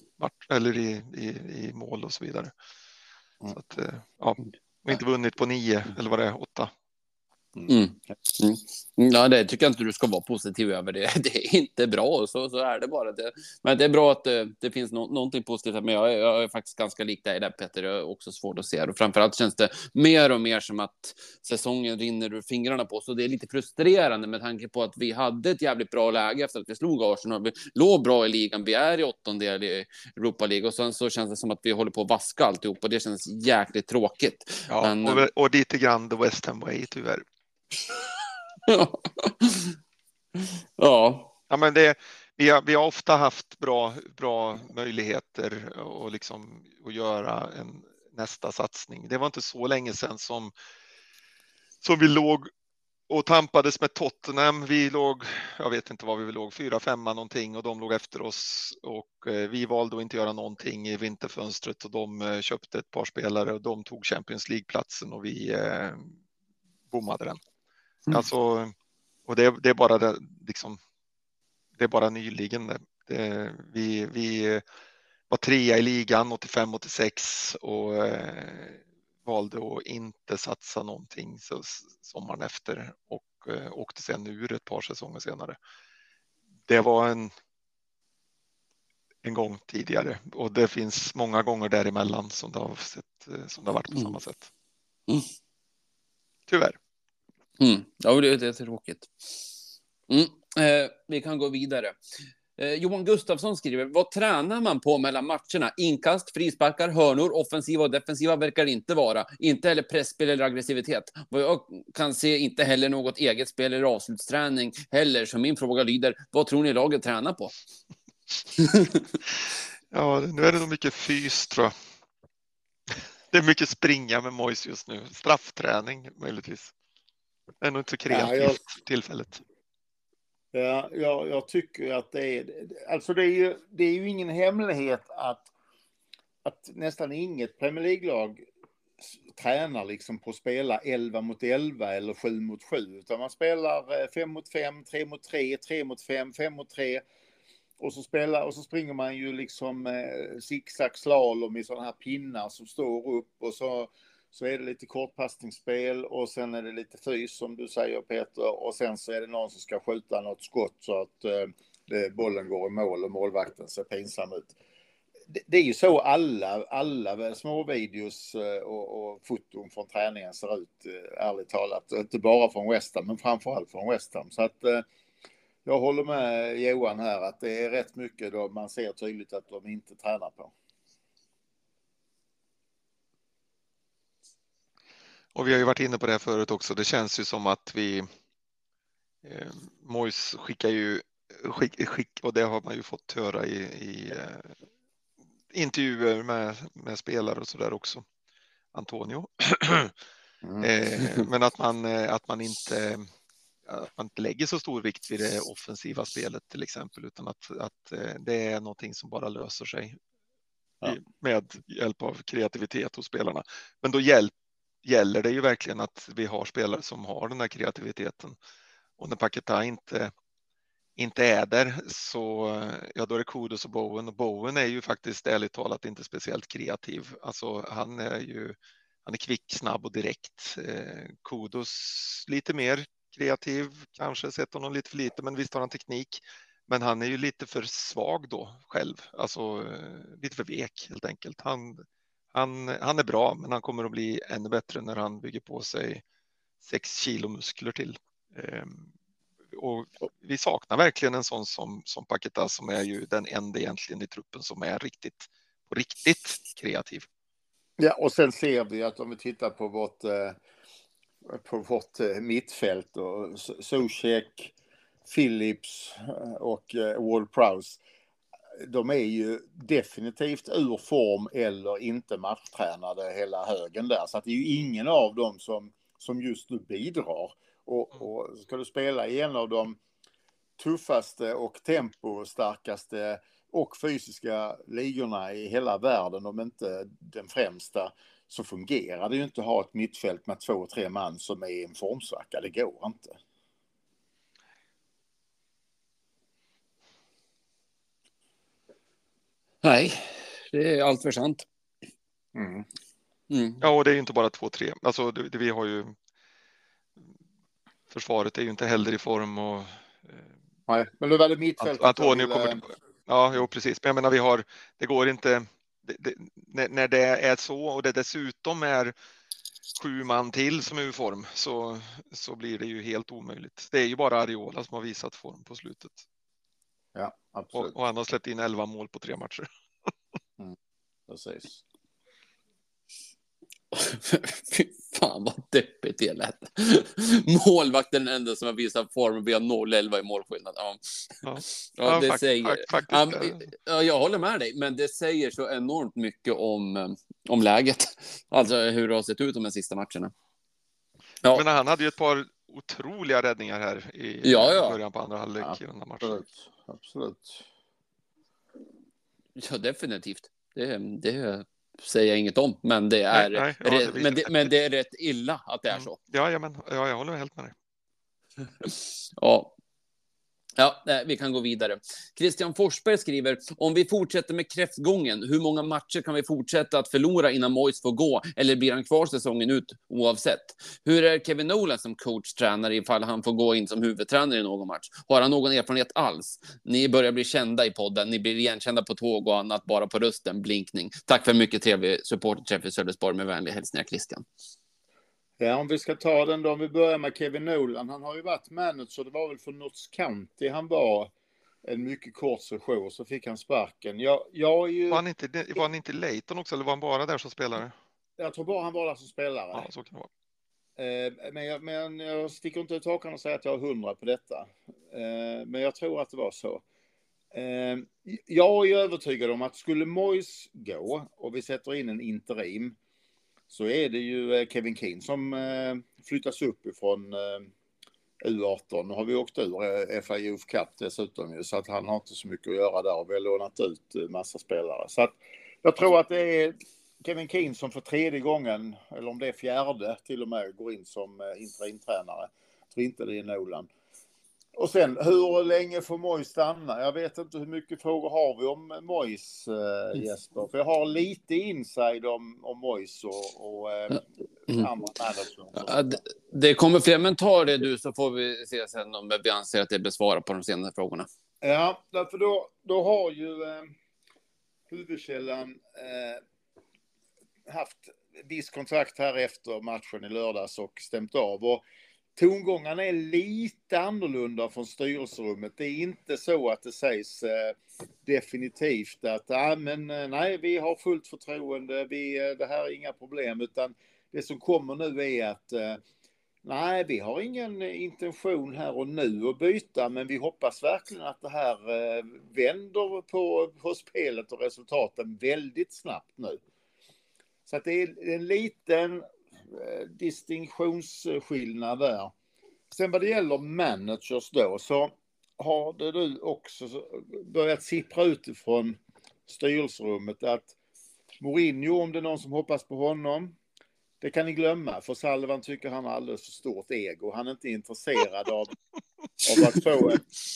eller i, i, i, mål och så vidare. Mm. Så att, eh, ja, och inte vunnit på nio eller vad det är, åtta. Mm. Ja, det tycker jag inte du ska vara positiv över. Det, det är inte bra, så, så är det bara. Det, men det är bra att det, det finns no, någonting positivt. Men jag, är- jag är faktiskt ganska lik dig där, Petter. Det är också svårt att se. Och framförallt känns det mer och mer som att säsongen rinner ur fingrarna på oss. Och det är lite frustrerande med tanke på att vi hade ett jävligt bra läge efter att vi slog Arsenal. Vi låg bra i ligan. Vi är i åttondel i Europa League och sen så känns det som att vi håller på att vaska alltihop och det känns jäkligt tråkigt. Ja, Men- och, och lite grann the West Ham way tyvärr. ja, Ja, men det, vi, har, vi har ofta haft bra, bra möjligheter och liksom att göra en nästa satsning. Det var inte så länge sedan som, som vi låg och tampades med Tottenham. Vi låg, jag vet inte vad vi låg, fyra, femma någonting och de låg efter oss och eh, vi valde att inte göra någonting i vinterfönstret och de eh, köpte ett par spelare och de tog Champions League-platsen och vi eh, bommade den. Mm. Alltså, och det, det är bara det, liksom, det är bara nyligen. Det. Det, vi, vi var trea i ligan 85-86 och eh, valde att inte satsa någonting så, sommaren efter och eh, åkte sen ur ett par säsonger senare. Det var en en gång tidigare och det finns många gånger däremellan som det har, sett, eh, som det har varit på Mm. samma sätt. Mm. Tyvärr. Mm. Ja, det, det är tråkigt. Mm. Eh, vi kan gå vidare. Eh, Johan Gustafsson skriver, vad tränar man på mellan matcherna? Inkast, frisparkar, hörnor, offensiva och defensiva verkar det inte vara. Inte heller pressspel eller aggressivitet. Vad jag kan se, inte heller något eget spel eller avslutsträning heller. Så min fråga lyder, vad tror ni laget tränar på? Ja, nu är det nog mycket fys tror jag. Det är mycket springa med Mois just nu. Straffträning möjligtvis. Det är nog inte så kreativt Ja, jag- tillfället. Ja, jag, jag tycker att det är... Alltså det är ju, det är ju ingen hemlighet att, att nästan inget Premier League-lag tränar liksom på att spela 11 mot 11 eller 7 mot 7. Utan man spelar 5 mot 5, 3 mot 3, 3 mot 5, 5 mot 3. Och så, spelar, och så springer man ju liksom eh, zigzag slalom i sådana här pinnar som står upp och så, så är det lite kortpassningsspel och sen är det lite fys som du säger Peter och sen så är det någon som ska skjuta något skott så att eh, bollen går i mål och målvakten ser pinsam ut. Det, det är ju så alla, alla småvideos videos eh, och, och foton från träningen ser ut, eh, ärligt talat. Inte bara från West Ham, men framförallt från West Ham. Så att eh, jag håller med Johan här att det är rätt mycket då man ser tydligt att de inte tränar på. Och vi har ju varit inne på det här förut också. Det känns ju som att vi eh, Mois skickar ju skick, skick, och det har man ju fått höra i, i eh, intervjuer med, med spelare och så där också. Antonio. Mm. Eh, men att man, eh, att man inte att man inte lägger så stor vikt vid det offensiva spelet till exempel, utan att, att eh, det är någonting som bara löser sig Ja. med hjälp av kreativitet hos spelarna. Men då hjälp, gäller det ju verkligen att vi har spelare som har den här kreativiteten. Och när Paketa inte, inte är där så ja, då är det Kudos och Bowen och Bowen är ju faktiskt ärligt talat inte speciellt kreativ. Alltså han är ju han är kvick, snabb och direkt. Eh, Kudos lite mer kreativ, kanske sett honom lite för lite, men visst har han teknik. Men han är ju lite för svag då själv, alltså eh, lite för vek helt enkelt. Han, han, han är bra, men han kommer att bli ännu bättre när han bygger på sig sex kilo muskler till. Ehm, och vi saknar verkligen en sån som, som Paketa som är ju den enda egentligen i truppen som är riktigt, på riktigt kreativ. Ja, och sen ser vi att om vi tittar på vårt, eh, på vårt eh, mittfält och Zuzek, Phillips eh, och Wall Prowse. De är ju definitivt ur form eller inte matchtränade hela högen där. Så att det är ju ingen av dem som, som just nu bidrar. Och, och ska du spela i en av de tuffaste och tempostarkaste och fysiska ligorna i hela världen, om inte den främsta, så fungerar det ju inte att ha ett mittfält med två, tre man som är i en formsvacka. Det går inte. Nej, det är allt för sant. Mm. Mm. Ja, och det är ju inte bara två, tre. Alltså, det, det, vi har ju. försvaret är ju inte heller i form och Nej, men var det mittfältet. Ant- Antonio kommer tillbaka. Ja, jo precis. Men jag menar, vi har, det går inte, det, det, när, när det är så och det dessutom är sju man till som är ur form så, så blir det ju helt omöjligt. Det är ju bara Ariola som har visat form på slutet Ja, absolut. och, och han har släppt in 11 mål på tre matcher. Precis. Fy fan vad deppigt det lät. Målvakten är den enda som har visat form och vi har 0-11 i målskillnad. Ja, Ja. ja det säger... Ja, eh, ja, jag håller med dig, men det säger så enormt mycket om, eh, om läget. Alltså hur det har sett ut de här sista matcherna. Ja, Men han hade ju ett par otroliga räddningar här i Ja, ja. början på andra halvlek Ja, i den här matchen. Absolut. Absolut. ja definitivt. Det, det säger jag inget om, men det är, Nej, nej, ja, rätt- det men, det, men det är rätt illa att det är så. Ja, ja, men, ja, jag håller helt med dig. Ja. Ja, eh, vi kan gå vidare. Christian Forsberg skriver, om vi fortsätter med kräftgången, hur många matcher kan vi fortsätta att förlora innan Moyes får gå? Eller blir han kvar säsongen ut oavsett? Hur är Kevin Nolan som coach-tränare ifall han får gå in som huvudtränare i någon match? Har han någon erfarenhet alls? Ni börjar bli kända i podden, ni blir igenkända på tåg och annat bara på rösten, blinkning. Tack för mycket trevlig supporterträff i Sölvesborg med vänliga hälsningar Christian. Ja, om vi ska ta den då, om vi börjar med Kevin Nolan. Han har ju varit manager, det var väl för Notts County han var en mycket kort session, så fick han sparken. Jag, jag, ju, Var han inte, var han inte Leighton också eller var han bara där som spelare? jag tror bara han var där som spelare. Ja, så kan det vara. Eh, men, jag, men jag sticker inte ut hakan och säger att jag har hundra på detta. Eh, men jag tror att det var så. Eh, jag är övertygad om att skulle Moyes gå och vi sätter in en interim så är det ju eh, Kevin Keane som eh, flyttas upp ifrån eh, U18. Nu har vi åkt ur FA Youth Cup dessutom ju, så att han har inte så mycket att göra där och vi har lånat ut massa spelare. Så att jag tror att det är Kevin Keane som för tredje gången, eller om det är fjärde till och med, går in som interimtränare. Jag tror inte det är Nolan. Och sen, hur länge får Moyes stanna? Jag vet inte hur mycket frågor har vi om Moyes, eh, Jesper? För jag har lite inside om, om Moyes och, och eh, Mm. andra. Ja, det- Det kommer fler, men ta det du så får vi se sen om vi anser att det blir svarat på de senare frågorna. Ja, därför då, då har ju eh, huvudkällan eh, haft viss kontrakt här efter matchen i lördags och stämt av. Och tongångarna är lite annorlunda från styrelserummet. Det är inte så att det sägs eh, definitivt att ah, men, eh, nej, vi har fullt förtroende, vi, eh, det här är inga problem, utan det som kommer nu är att eh, Nej, vi har ingen eh, intention här och nu att byta, men vi hoppas verkligen att det här eh, vänder på, på spelet och resultaten väldigt snabbt nu. Så att det är en liten Eh, distinktionsskillnad där. Sen vad det gäller managers då så har det du också börjat sippra utifrån styrelserummet att Mourinho, om det är någon som hoppas på honom, det kan ni glömma, för Salvan tycker han har alldeles för stort ego. Han är inte intresserad av, av att få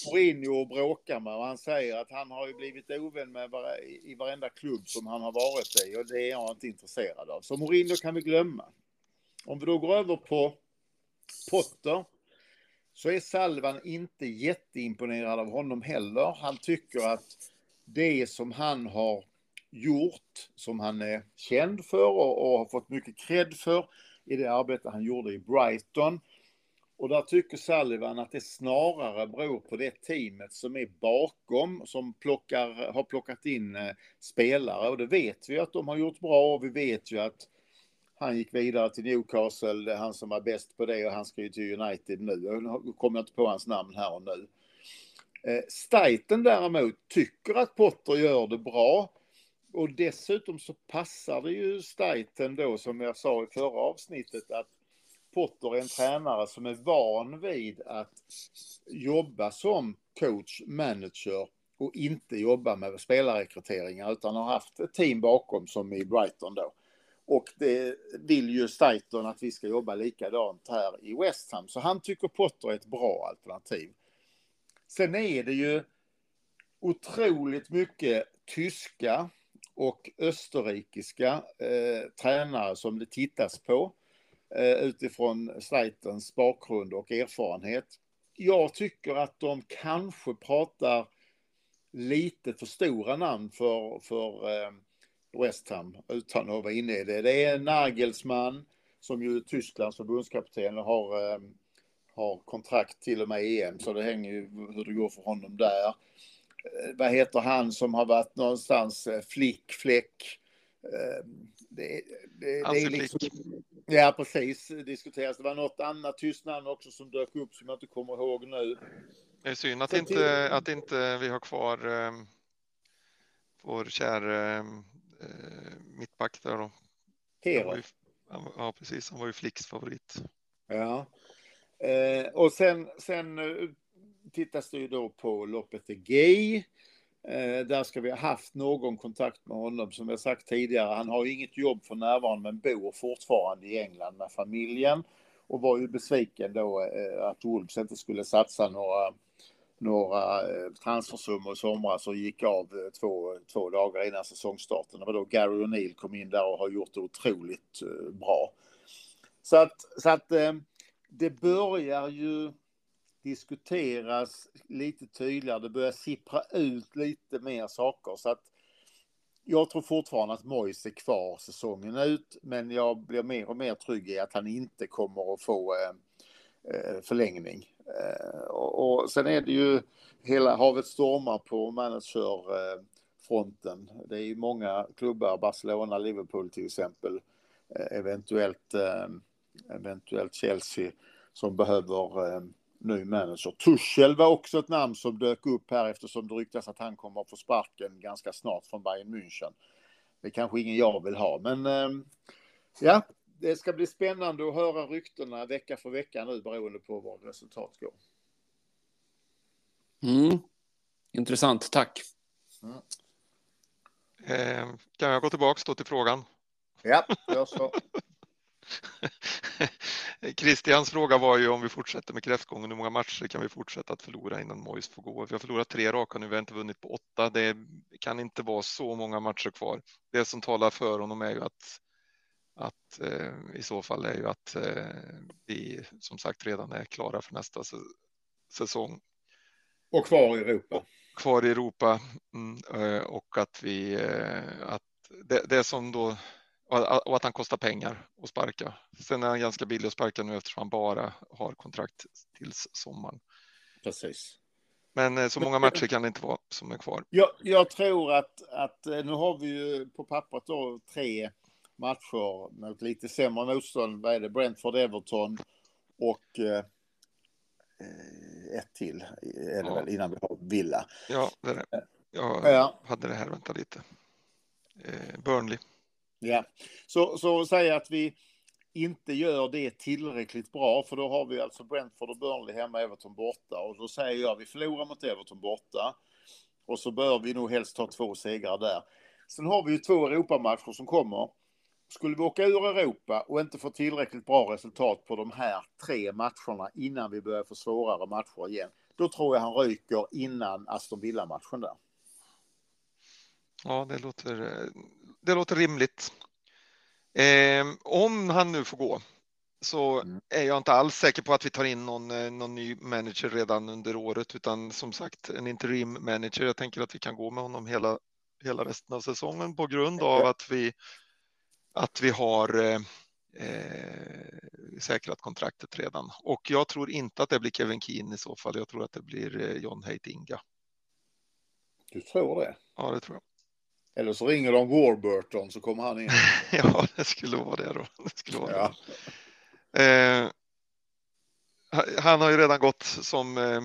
Mourinho att bråka med. Och han säger att han har ju blivit ovän med vare, i varenda klubb som han har varit i och det är jag inte intresserad av. Så Mourinho kan vi glömma. Om vi då går över på Potter så är Salvan inte jätteimponerad av honom heller. Han tycker att det som han har gjort, som han är känd för och, och har fått mycket cred för i det arbete han gjorde i Brighton. Och där tycker Sullivan att det snarare beror på det teamet som är bakom, som plockar, har plockat in eh, spelare. Och det vet vi att de har gjort bra och vi vet ju att han gick vidare till Newcastle, det är han som var bäst på det och han ska ju till United nu. Jag kommer inte på hans namn här och nu. Eh, Staiten däremot tycker att Potter gör det bra. Och dessutom så passar det ju Staiten då, som jag sa i förra avsnittet, att Potter är en tränare som är van vid att jobba som coach, manager och inte jobba med spelarrekryteringar utan har haft ett team bakom som i Brighton då. Och det vill ju Staiten att vi ska jobba likadant här i West Ham. Så han tycker Potter är ett bra alternativ. Sen är det ju otroligt mycket tyska och österrikiska eh, tränare som det tittas på. eh, utifrån Sleitens bakgrund och erfarenhet. Jag tycker att de kanske pratar lite för stora namn för, för eh, West Ham utan att vara inne i det. Det är Nagelsmann som ju Tysklands förbundskapten har, eh, har kontrakt till och med EM så det hänger ju hur det går för honom där. Eh, vad heter han som har varit någonstans eh, flick, fläck? Eh, det, det, det är liksom, ja, precis. Diskuteras. Det var något annat namn också som dök upp som jag inte kommer ihåg nu. Det är synd att, inte, att inte vi har kvar eh, vår kära mittback där då. Hero. Ja, precis. Han var ju Flicks favorit. Ja. Eh, och sen, sen tittas det ju då på loppet Gay. Eh, där ska vi ha haft någon kontakt med honom. Som jag sagt tidigare, han har ju inget jobb för närvarande men bor fortfarande i England med familjen. Och var ju besviken då eh, att Wolves inte skulle satsa några, några eh, transfersummor i somras och gick av eh, två, två dagar innan säsongstarten. Det var då Gary O'Neill kom in där och har gjort det otroligt eh, bra. Så att, så att det börjar ju diskuteras lite tydligare. Det börjar sippra ut lite mer saker. Så att jag tror fortfarande att Moise är kvar säsongen ut, men jag blir mer och mer trygg i att han inte kommer att få förlängning. Eh, och, och, sen är det ju hela havet stormar på managerfronten. det är ju många klubbar, Barcelona, Liverpool till exempel, eh, eventuellt, eh, eventuellt Chelsea, som behöver ny manager. Tuchel var också ett namn som dök upp här eftersom det ryktas att han kommer att få sparken ganska snart från Bayern München. Det är kanske ingen jag vill ha, men ja, det ska bli spännande att höra ryktena vecka för vecka nu beroende på vad resultat går. Mm. Intressant, tack. Mm. Eh, kan jag gå tillbaka då till frågan? Ja, gör så. Christians fråga var ju om vi fortsätter med kräftgången, hur många matcher kan vi fortsätta att förlora innan Mois får gå? Vi har förlorat tre raka nu, vi har inte vunnit på åtta. Det kan inte vara så många matcher kvar. Det som talar för honom är ju att, att eh, i så fall är ju att eh, vi som sagt redan är klara för nästa säsong. Och kvar i Europa. Kvar i Europa mm, eh, och att vi, eh, att det, det som då och att han kostar pengar att sparka. Sen är han ganska billig att sparka nu eftersom han bara har kontrakt tills sommaren. Precis. Men eh, så många matcher kan det inte vara som är kvar. Jag, jag tror att, att nu har vi ju på pappret då tre matcher mot lite sämre motstånd. Vad är det? Brentford, Everton och eh, ett till är det ja. väl innan vi har Villa. Ja, det är det. Jag ja. hade det här, vänta lite. Eh, Burnley. Ja, så, så säga att vi inte gör det tillräckligt bra, för då har vi alltså Brentford och Burnley hemma, Everton borta. Och då säger jag, vi förlorar mot Everton borta. Och så bör vi nog helst ta två segrar där. Sen har vi ju två Europamatcher som kommer. Skulle vi åka ur Europa och inte få tillräckligt bra resultat på de här tre matcherna innan vi börjar få svårare matcher igen, då tror jag han ryker innan Aston Villa-matchen där. Ja, det låter, det låter rimligt. Eh, om han nu får gå så mm. är jag inte alls säker på att vi tar in någon, eh, någon ny manager redan under året, utan som sagt en interim manager. Jag tänker att vi kan gå med honom hela, hela resten av säsongen på grund av att vi, att vi har eh, eh, säkrat kontraktet redan. Och jag tror inte att det blir Kevin Keen i så fall. Jag tror att det blir eh, John Heitinga. Du tror det? Ja, det tror jag. Eller så ringer de Warburton så kommer han in. ja, det skulle vara det då. Det skulle vara ja. det. Eh, han har ju redan gått som, eh,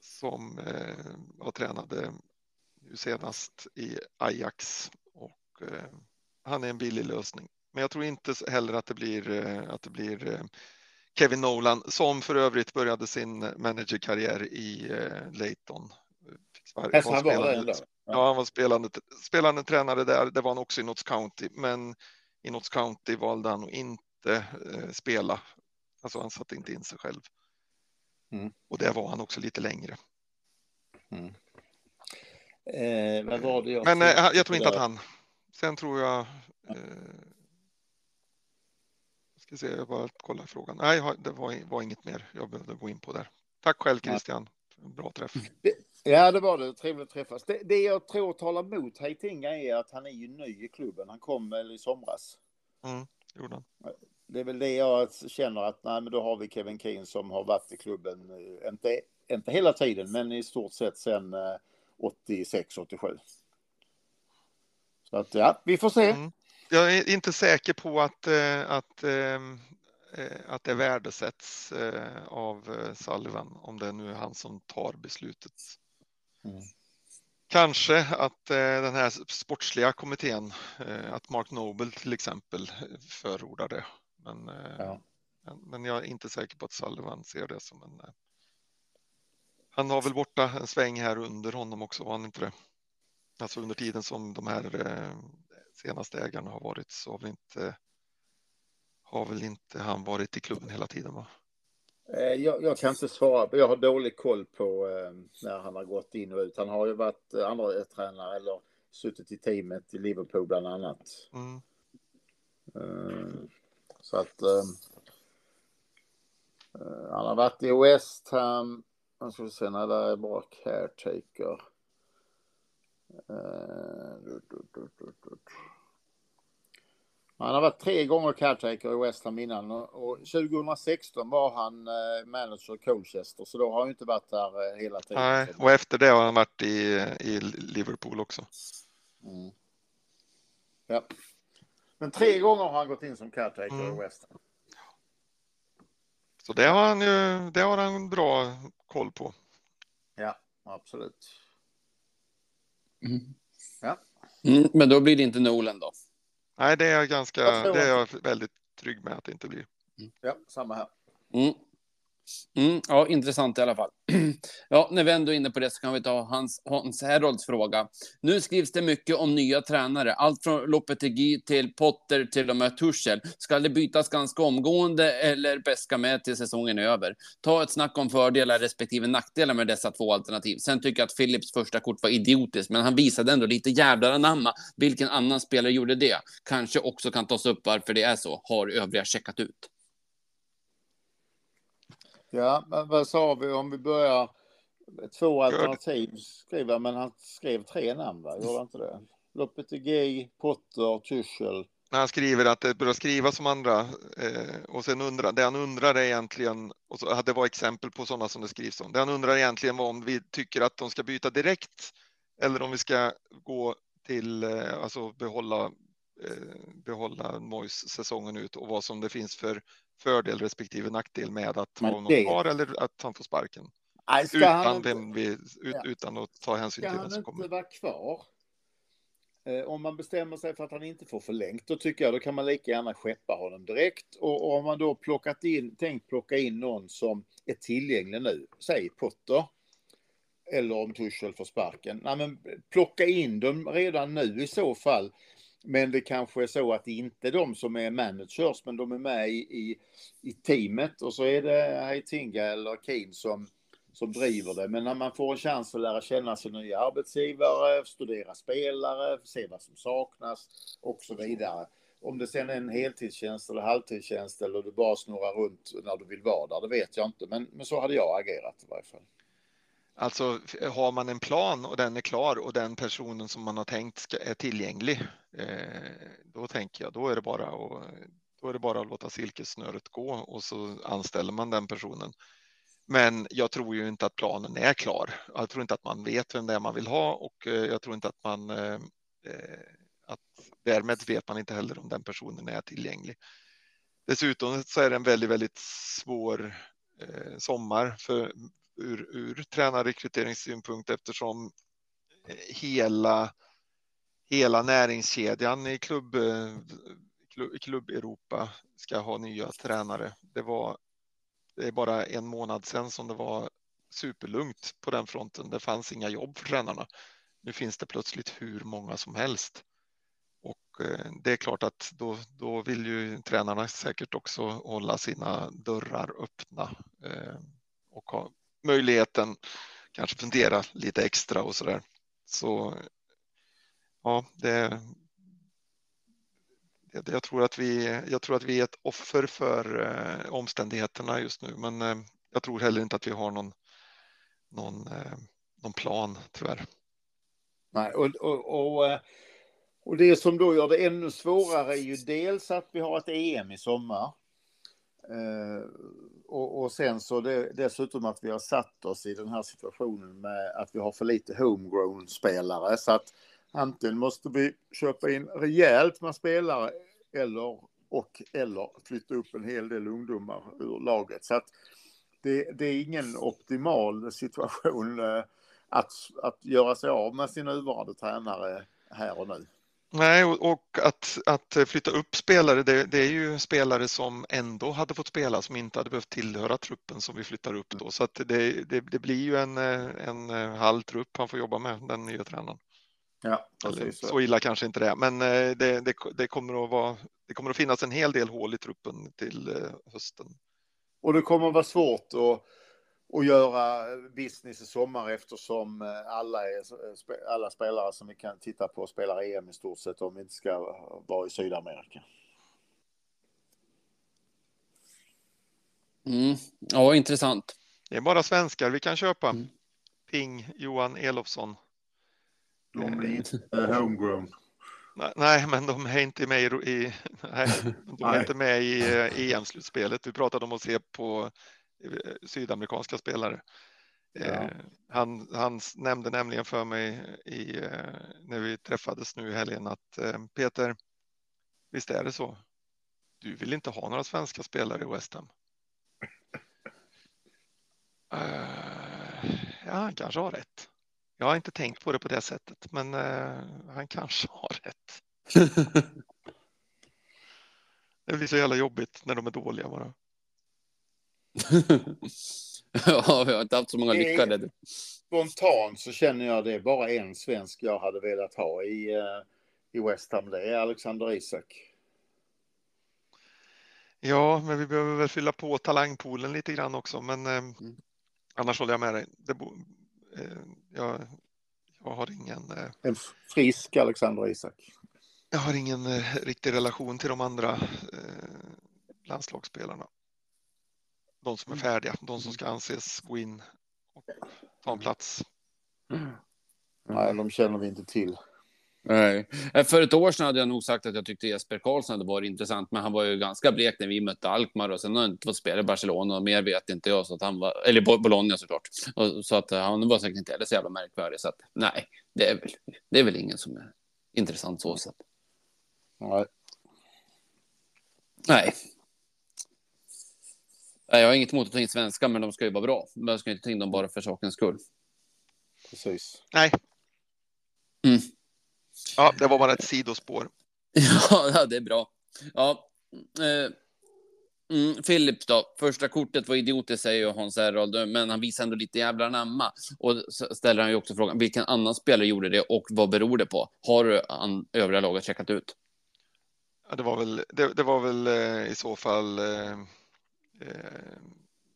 som eh, var tränade nu senast i Ajax och eh, han är en billig lösning. Men jag tror inte heller att det blir, eh, att det blir eh, Kevin Nolan som för övrigt började sin managerkarriär i eh, Leighton. Han var där Ja, han var spelande, spelande tränare där. Det var han också i Notts County, men i Notts County valde han att inte spela. Alltså han satte inte in sig själv. Mm. Och där var han också lite längre. Mm. Eh, det jag men jag tror inte att han. Sen tror jag. Eh, ska se, jag bara kollar frågan. Nej, det var, var inget mer jag behövde gå in på där. Tack själv. Christian. Bra träff. Ja, det var det. Trevligt att träffas. Det, det jag tror talar mot Heitinga är att han är ju ny i klubben. Han kom väl i somras. Gjorde han. Det är väl det jag känner att nej, men då har vi Kevin Keane som har varit i klubben, eh, inte, inte hela tiden, men i stort sett sedan 86-87. Så att ja, vi får se. Mm. Jag är inte säker på att, eh, att, ehm, eh, att det värdesätts eh, av Sullivan, om det nu är han som tar beslutet. Mm. Kanske att den här sportsliga kommittén, att Mark Noble till exempel förordar det. Men, Ja. men, jag är inte säker på att Sullivan ser det som en... Han har väl borta en sväng här under honom också, var han inte det? Alltså under tiden som de här eh, senaste ägarna har varit så har väl inte har väl inte han varit i klubben hela tiden va? Eh, Jag, jag kan inte svara. Jag har dålig koll på eh, när han har gått in och ut. Han har ju varit andra tränare eller suttit i teamet i Liverpool bland annat. Mm. Så att han har varit i West Ham. Jag ska se när det är bra caretaker. Eh, du, du, du, du, du. Han har varit tre gånger caretaker i West Ham innan och och 2016 var han eh, manager i Colchester så då har han inte varit där eh, hela tiden. Nej, och efter det har han varit i, i Liverpool också. Mm. Ja. Men tre gånger har han gått in som caretaker Mm. i West Ham. Så det har han ju, det har han bra koll på. Ja, absolut. Mm. Ja. Mm, men då blir det inte Nolan då. Nej, det är jag ganska, det är jag väldigt trygg med att det inte blir. Ja, samma här. Mm. Ja, intressant i alla fall. Ja, när vi ändå är inne på det så kan vi ta Hans, Hans Herolds fråga. Nu skrivs det mycket om nya tränare, allt från Lopetegui till Potter till och med Tuchel. Ska det bytas ganska omgående eller bäska med till säsongen är över? Ta ett snack om fördelar respektive nackdelar med dessa två alternativ. Sen tycker jag att Philips första kort var idiotiskt, men han visade ändå lite jävlar anamma. Vilken annan spelare gjorde det? Kanske också kan tas upp varför det är så. Har övriga checkat ut? Ja, men vad sa vi om vi börjar? Två alternativ skriver men han skrev tre namn, va? Gjorde han inte det? Lopetegui, Potter, Tuchel. Han skriver att det börjar skriva som andra eh, och sen undrar, det han undrar är egentligen, och så, att det var exempel på sådana som det skrivs om. Det han undrar egentligen var om vi tycker att de ska byta direkt eller om vi ska gå till, eh, alltså behålla, eh, behålla Mois säsongen ut och vad som det finns för fördel respektive nackdel med att ha någon det- kvar eller att han får sparken. Nej, ska Utan, han inte, vem vi, ut, Ja. utan att ta hänsyn ska till han vem som inte kommer. vara kvar? Eh, Om man bestämmer sig för att han inte får förlängt, då tycker jag då kan man lika gärna skeppa honom direkt. Och, och om man då plockat in, tänkt plocka in någon som är tillgänglig nu, säg Potter, eller om Tuchel får sparken. Nej, men plocka in dem redan nu i så fall. Men det kanske är så att det inte är de som är managers, men de är med i, i, i teamet och så är det Heitinga eller Keen som, som driver det. Men när man får en chans att lära känna sin nya arbetsgivare, studera spelare, se vad som saknas och så vidare. Om det sen är en heltidstjänst eller halvtidstjänst eller du bara snurrar runt när du vill vara där, det vet jag inte. Men, men så hade jag agerat i varje fall. Alltså har man en plan och den är klar och den personen som man har tänkt ska, är tillgänglig, eh, då tänker jag då är det bara att, då är det bara att låta silkessnöret gå och så anställer man den personen. Men jag tror ju inte att planen är klar. Jag tror inte att man vet vem det är man vill ha och eh, jag tror inte att man eh, eh, att därmed vet man inte heller om den personen är tillgänglig. Dessutom så är det en väldigt, väldigt svår eh, sommar för ur, ur tränarrekryteringssynpunkt eftersom eh, hela, hela näringskedjan i klubb, eh, klubb, klubb Europa ska ha nya tränare. Det var det är bara en månad sedan som det var superlugnt på den fronten. Det fanns inga jobb för tränarna. Nu finns det plötsligt hur många som helst. Och eh, det är klart att då, då vill ju tränarna säkert också hålla sina dörrar öppna möjligheten kanske fundera lite extra och så där. Så ja, det, jag, jag, tror att vi, jag tror att vi är ett offer för eh, omständigheterna just nu, men eh, jag tror heller inte att vi har någon, någon, eh, någon plan tyvärr. Nej, och, och, och, eh, och det som då gör det ännu svårare är ju dels att vi har ett EM i sommar. Eh, och, och, sen så det, dessutom att vi har satt oss i den här situationen med att vi har för lite homegrown spelare så att antingen måste vi köpa in rejält med spelare eller och eller flytta upp en hel del ungdomar ur laget. Så att det, det är ingen optimal situation eh, att, att göra sig av med sin nuvarande tränare här och nu. Nej, och att, att flytta upp spelare, det, det, är ju spelare som ändå hade fått spela som inte hade behövt tillhöra truppen som vi flyttar upp då. Så att det, det, det blir ju en, en halv trupp han får jobba med, den nya tränaren. Ja, Eller, så illa kanske inte det är, men det, det, det, kommer att vara, det kommer att finnas en hel del hål i truppen till hösten. Och det kommer att vara svårt att och göra business i sommar eftersom eh, alla, är, alla spelare som vi kan titta på spelar EM i stort sett om vi inte ska vara i Sydamerika. Mm. Ja, intressant. Det är bara svenskar vi kan köpa. Mm. Ping, Johan Elofsson. De blir inte homegrown. Nej, men de är inte med i, nej, de är inte med i eh, EM-slutspelet. Vi pratade om att se på Eh, sydamerikanska spelare. Ja. Eh, han, han, nämnde nämligen för mig i, eh, när vi träffades nu i helgen att Peter, visst är det så? Du vill inte ha några svenska spelare i West Ham? ja, han kanske har rätt. Jag har inte tänkt på det på det sättet, men han kanske har rätt. det blir så jävla jobbigt när de är dåliga bara. ja, vi har inte haft så många lyckade. Spontant så känner jag det är bara en svensk jag hade velat ha i, uh, i West Ham. Det är Alexander Isak. Ja, men vi behöver väl fylla på talangpoolen lite grann också. Men eh, mm. annars håller jag med dig. Det bo, eh, jag, jag har ingen... Eh, en frisk Alexander Isak. Jag har ingen eh, riktig relation till de andra landslagsspelarna de som är mm. färdiga, de som ska anses gå in och ta en plats. Nej, de känner vi inte till. Nej. Eh, för ett år sedan hade jag nog sagt att jag tyckte Jesper Karlsson hade varit intressant, men han var ju ganska blek när vi mötte Alkmaar och sen har han inte fått spela i Barcelona och mer vet inte jag. Så att han var, eller Bologna såklart. Och, så att han var säkert inte heller så jävla märkvärdig. Så att nej, det är väl, det är väl ingen som är intressant så sett. Nej. Nej, jag har inget emot att ta in svenska, men de ska ju vara bra. Man ska inte ta in dem bara för sakens skull. Precis. Nej. Mm. Ja, det var bara ett sidospår. ja, det är bra. Ja. Eh. Mm, Philips då, första kortet var idiotiskt säger ju Hans Errold, men han visar ändå lite jävla namma. Och så ställer han ju också frågan, vilken annan spelare gjorde det och vad beror det på? Har an, övriga laget checkat ut? Ja, det var väl, det, det var väl eh, i så fall eh, Eh,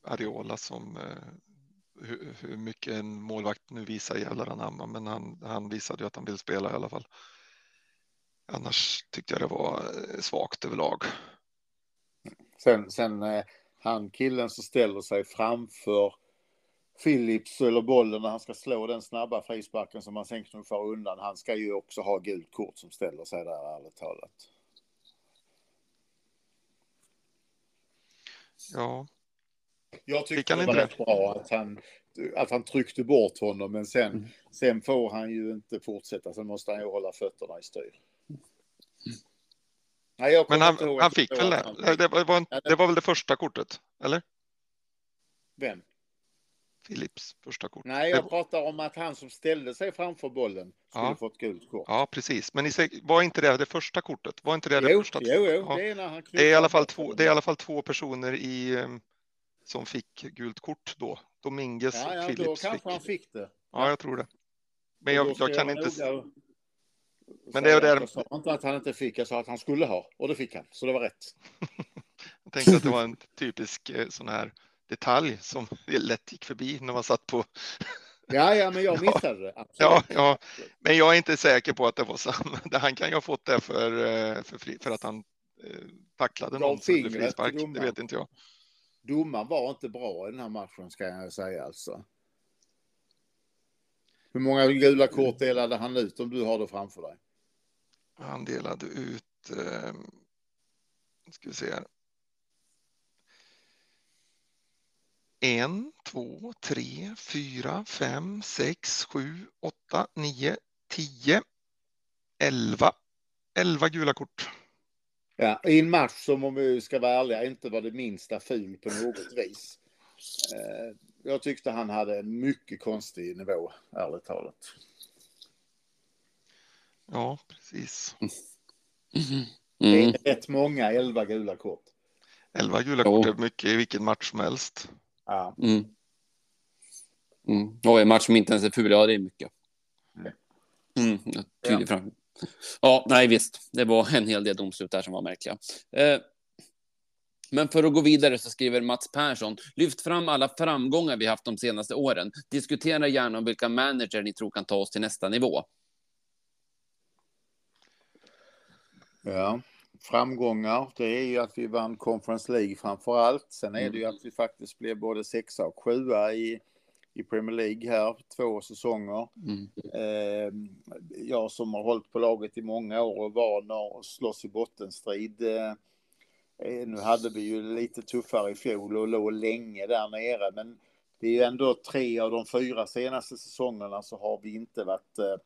Ariola som eh, hur, hur, mycket en målvakt nu visar jävlar anamma, men han, han visade ju att han vill spela i alla fall. Annars tyckte jag det var eh, svagt överlag. Sen, sen eh, han killen som ställer sig framför Philips eller bollen när han ska slå den snabba frisparken som han sen knuffar undan. Han ska ju också ha gult kort som ställer sig där ärligt talat. Ja. Jag tyckte det var rätt bra att han, att han tryckte bort honom, men sen, mm. sen får han ju inte fortsätta. Sen måste han ju hålla fötterna i styr. Nej, men han, han fick väl det? Han... Det, var, en, det var väl det första kortet, eller? Vem? Philips första kort. Nej, jag pratar om att han som ställde sig framför bollen skulle ja. fått gult kort. Ja, precis. Men var inte det det första kortet? Var inte det jo, det första? Jo, jo, ja. det är när han det är, i alla fall två, det är i alla fall två personer i, ehm, som fick gult kort då. Dominguez ja, ja, och Philips. Då kanske han fick det. Ja, jag tror det. Men jag, jag kan inte... Men det är där... Jag sa inte att han inte fick, jag sa att han skulle ha. Och det fick han, så det var rätt. jag tänkte att det var en typisk eh, sån här detalj som lätt gick förbi när man satt på Ja, ja, men jag missade det. Absolut. Ja, ja, men jag är inte säker på att det var samma. Han kan ju ha fått det för, eh, för, fri, för att han eh, tacklade någon fingret frispark. Det vet inte jag. Domaren var inte bra i den här matchen ska jag säga alltså. Hur många gula kort delade han ut om du har det framför dig? Han delade ut, eh, ska vi se här. En, två, tre, fyra, fem, sex, sju, åtta, nio, tio, elva. Elva gula kort. Ja, I en match som om vi ska vara ärliga inte var det minsta ful på något vis. Eh, Jag tyckte han hade en mycket konstig nivå, ärligt talat. Ja, precis. Det Mm. är rätt många elva gula kort. Elva gula kort är mycket i vilken match som helst. Ja. Mm. Mm. Och en match som inte ens är ful, ja det är mycket. Mm. ja, Tydligt fram. Ja, nej visst. Det var en hel del domslut där som var märkliga. Eh, men för att gå vidare så skriver Mats Persson, lyft fram alla framgångar vi haft de senaste åren. Diskutera gärna om vilka manager ni tror kan ta oss till nästa nivå. Ja, framgångar, det är ju att vi vann Conference League framför allt. Sen är det ju att vi faktiskt blev både sexa och sjua i, i Premier League här, två säsonger. Mm. Eh, jag som har hållit på laget i många år och van att slåss i bottenstrid. Eh, eh, nu hade vi ju lite tuffare i fjol och låg länge där nere, men det är ju ändå tre av de fyra senaste säsongerna så har vi inte varit eh,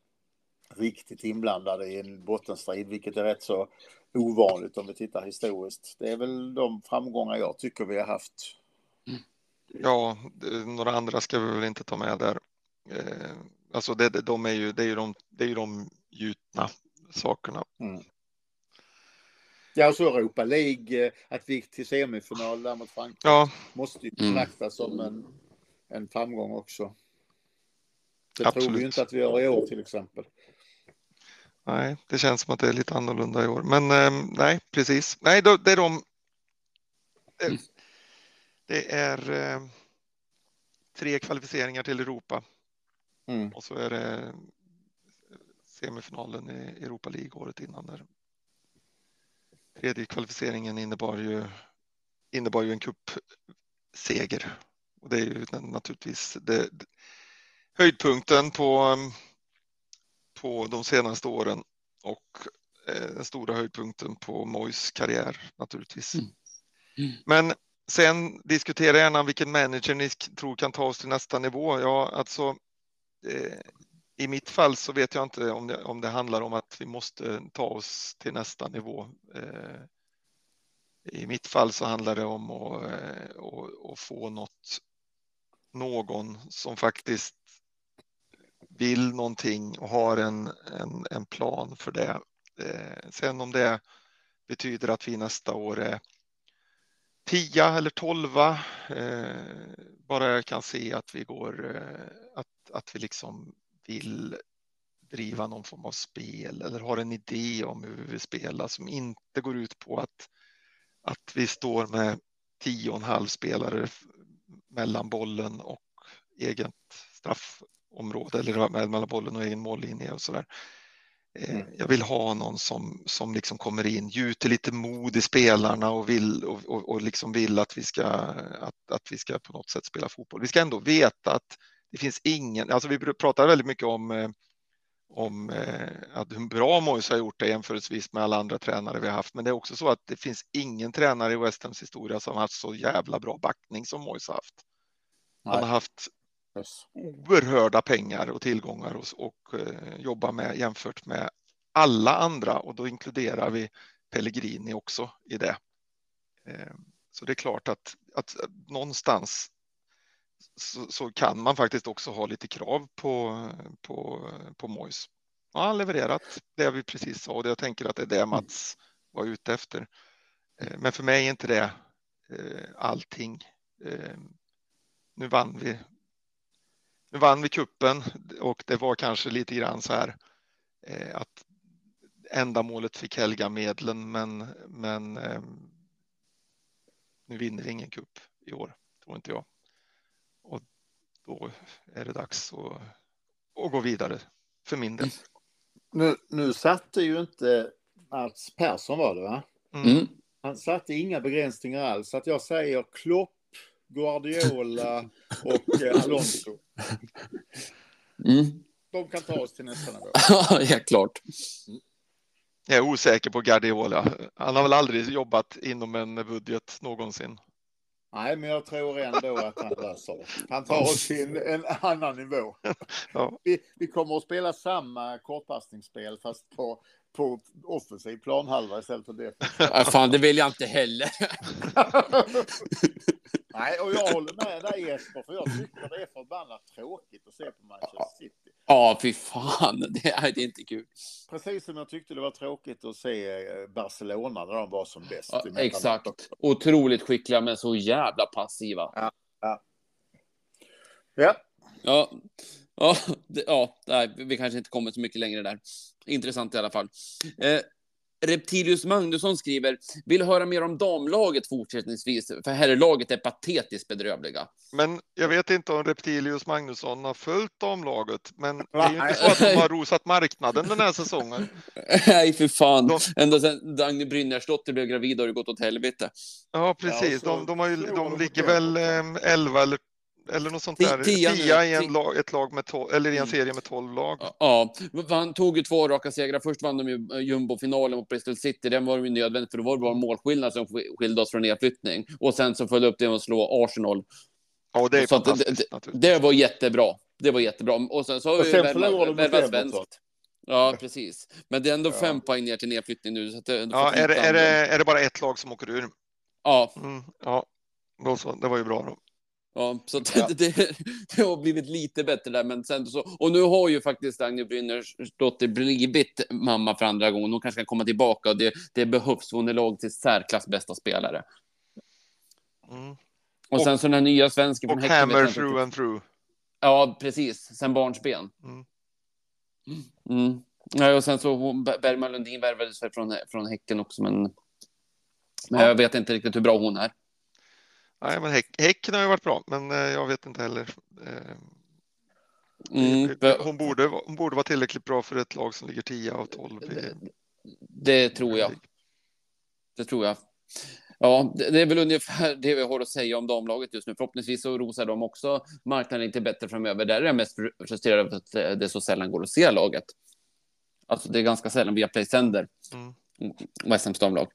riktigt inblandade i en bottenstrid, vilket är rätt så ovanligt om vi tittar historiskt. Det är väl de framgångar jag tycker vi har haft. Ja, det- några andra ska vi väl inte ta med där. Eh, alltså det, de är ju, det är ju de, det är ju de gjutna sakerna. Ja, och så Europa League, eh, att vi gick till semifinal där mot Frankrike, Ja, måste ju Mm. betraktas som en, en framgång också. Det tror Absolut. vi ju inte att vi gör i år till exempel. Nej, det känns som att det är lite annorlunda i år. Men eh, nej, precis. Nej, då, det är de. eh, Det är eh, tre kvalificeringar till Europa Mm. och så är det semifinalen i Europa League året innan. Där. Tredje kvalificeringen innebar ju, innebar ju en cupseger. Och det är ju naturligtvis det, det, höjdpunkten på, på de senaste åren och eh, den stora höjdpunkten på Mois karriär naturligtvis. Mm. Mm. Men sen diskutera gärna vilken manager ni tror kan ta oss till nästa nivå. Ja, alltså eh, i mitt fall så vet jag inte om det, om det handlar om att vi måste ta oss till nästa nivå. Eh, I mitt fall så handlar det om att, eh, att, att få något, någon som faktiskt vill någonting och har en, en, en plan för det. Eh, sen om det betyder att vi nästa år är tia eller 12 eh, bara jag kan se att vi går eh, att, att vi liksom vill driva någon form av spel eller har en idé om hur vi vill spela som inte går ut på att, att vi står med tio och en halv spelare mellan bollen och eget straff straffområde eller mellan bollen och egen mållinje och så där. Eh, Mm. Jag vill ha någon som, som liksom kommer in, gjuter lite mod i spelarna och vill, och, och, och liksom vill att vi, ska, att, att vi ska på något sätt spela fotboll. Vi ska ändå veta att det finns ingen, alltså vi pratar väldigt mycket om, eh, om eh, att hur bra Moise har gjort det jämförelsevis med alla andra tränare vi har haft. Men det är också så att det finns ingen tränare i West Hams historia som har haft så jävla bra backning som Moise har haft. Han har haft. Oerhörda pengar och tillgångar och, och eh, jobba med jämfört med alla andra och då inkluderar vi Pellegrini också i det. Eh, så det är klart att, att någonstans så, så kan man faktiskt också ha lite krav på, på, på Mois. Och han levererat det vi precis sa och jag tänker att det är det Mats var ute efter. Eh, Men för mig är inte det eh, allting. Eh, Nu vann vi nu vann vi kuppen och det var kanske lite grann så här eh, att ändamålet fick helga medlen, men, men eh, nu vinner vi ingen kupp i år, tror inte jag. Och då är det dags att, att gå vidare för min del. Nu, nu satte ju inte Mats Persson var det va? Mm. Han satte inga begränsningar alls. Så att jag säger Klopp, Guardiola och eh, Alonso. Mm. De kan ta oss till nästa nivå. Ja, klart. Jag är osäker på Guardiola. Han har väl aldrig jobbat inom en budget någonsin. Nej, men jag tror ändå att han löser det. Han tar oss till en annan nivå. Ja. Vi, vi kommer att spela samma kortpassningsspel fast på, på offensiv planhalva istället för defensiv. Ja, fan, det vill jag inte heller. Nej, och jag håller med dig Jesper, för jag tycker det är förbannat tråkigt att se på Manchester City. Ja, fy fan. Det är, det inte kul. Precis som jag tyckte det var tråkigt att se eh, Barcelona när de var som bäst. Ja, exakt. Otroligt skickliga, men så jävla passiva. Ja. Ja, ja, det, ja nej, vi kanske inte kommer så mycket längre där. Intressant i alla fall. Eh, Reptilius Magnusson skriver, vill höra mer om damlaget fortsättningsvis, för herrlaget är patetiskt bedrövliga. Men jag vet inte om Reptilius Magnusson har följt damlaget, men det är ju inte så att de har rosat marknaden den här säsongen. Nej, för fan. De- Ända sedan Dagny Brynärsdotter blev gravid har det gått åt helvete. Ja, precis. Ja, så De, de, har ju, de ligger väl det. eh, 11 eller, eller något sånt där. tia. Tia i en lag, ett lag med 12, eller i en Mm. serie med 12 lag. Ja, han tog ju två raka segrar. Först vann de ju eh, jumbo-finalen mot Bristol City. Den var ju nödvändigt, för då var det bara en målskillnad som skilde oss från nedflyttning. Och sen så följde upp det med att slå Arsenal. Ja, det är Så det- fantastiskt det- naturligtvis. Det var jättebra. Det var jättebra. Och sen så har vi värvat- svenskt. Ja, precis. Men det är ändå Ja. fem poäng ner till nedflyttning nu. Så att det, Ja, är det, är, det, är det bara ett lag som åker ur? Ja, Mm, ja, då så. det var ju bra då. Ja, så Ja. det, det har blivit lite bättre där. Men sen så, och nu har ju faktiskt Dagny Brynärsdotter blivit mamma för andra gången. Hon kanske kan komma tillbaka och det, det behövs. Hon är lag till särklass bästa spelare. Mm. Och, Och- sen så den här nya svensken Och hammer through and through. Ja, precis. Sen barnsben. Mm. Mm. Ja, och sen så hon, Ber- Bergman Lundin värvades från, från Häcken också, men, men Ja. jag vet inte riktigt hur bra hon är. Nej, men häck, Häcken har ju varit bra, men eh, jag vet inte heller. Eh, Mm, hon, borde, hon borde vara tillräckligt bra för ett lag som ligger 10 av 12. I, det, det tror jag. Det tror jag. Ja, det, är väl ungefär det vi har att säga om damlaget just nu. Förhoppningsvis så rosar de också marknaden lite bättre framöver. Där är jag mest fr- frustrerad över att det det så sällan går att se laget. Alltså, det är ganska sällan via Play sänder Mm. West Hams damlag.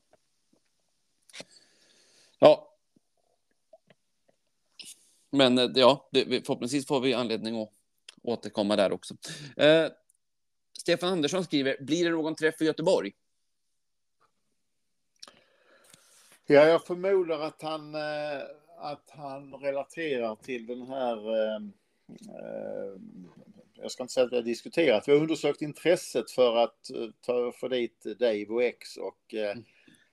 Ja. Men eh, ja, det, vi- förhoppningsvis får vi anledning att återkomma där också. Eh, Stefan Andersson skriver, blir det någon träff i Göteborg? Ja, jag förmodar att han, eh, att han relaterar till den här... eh, Jag ska inte säga att vi har diskuterat. Vi har undersökt intresset för att ta, få dit Dave och X och eh,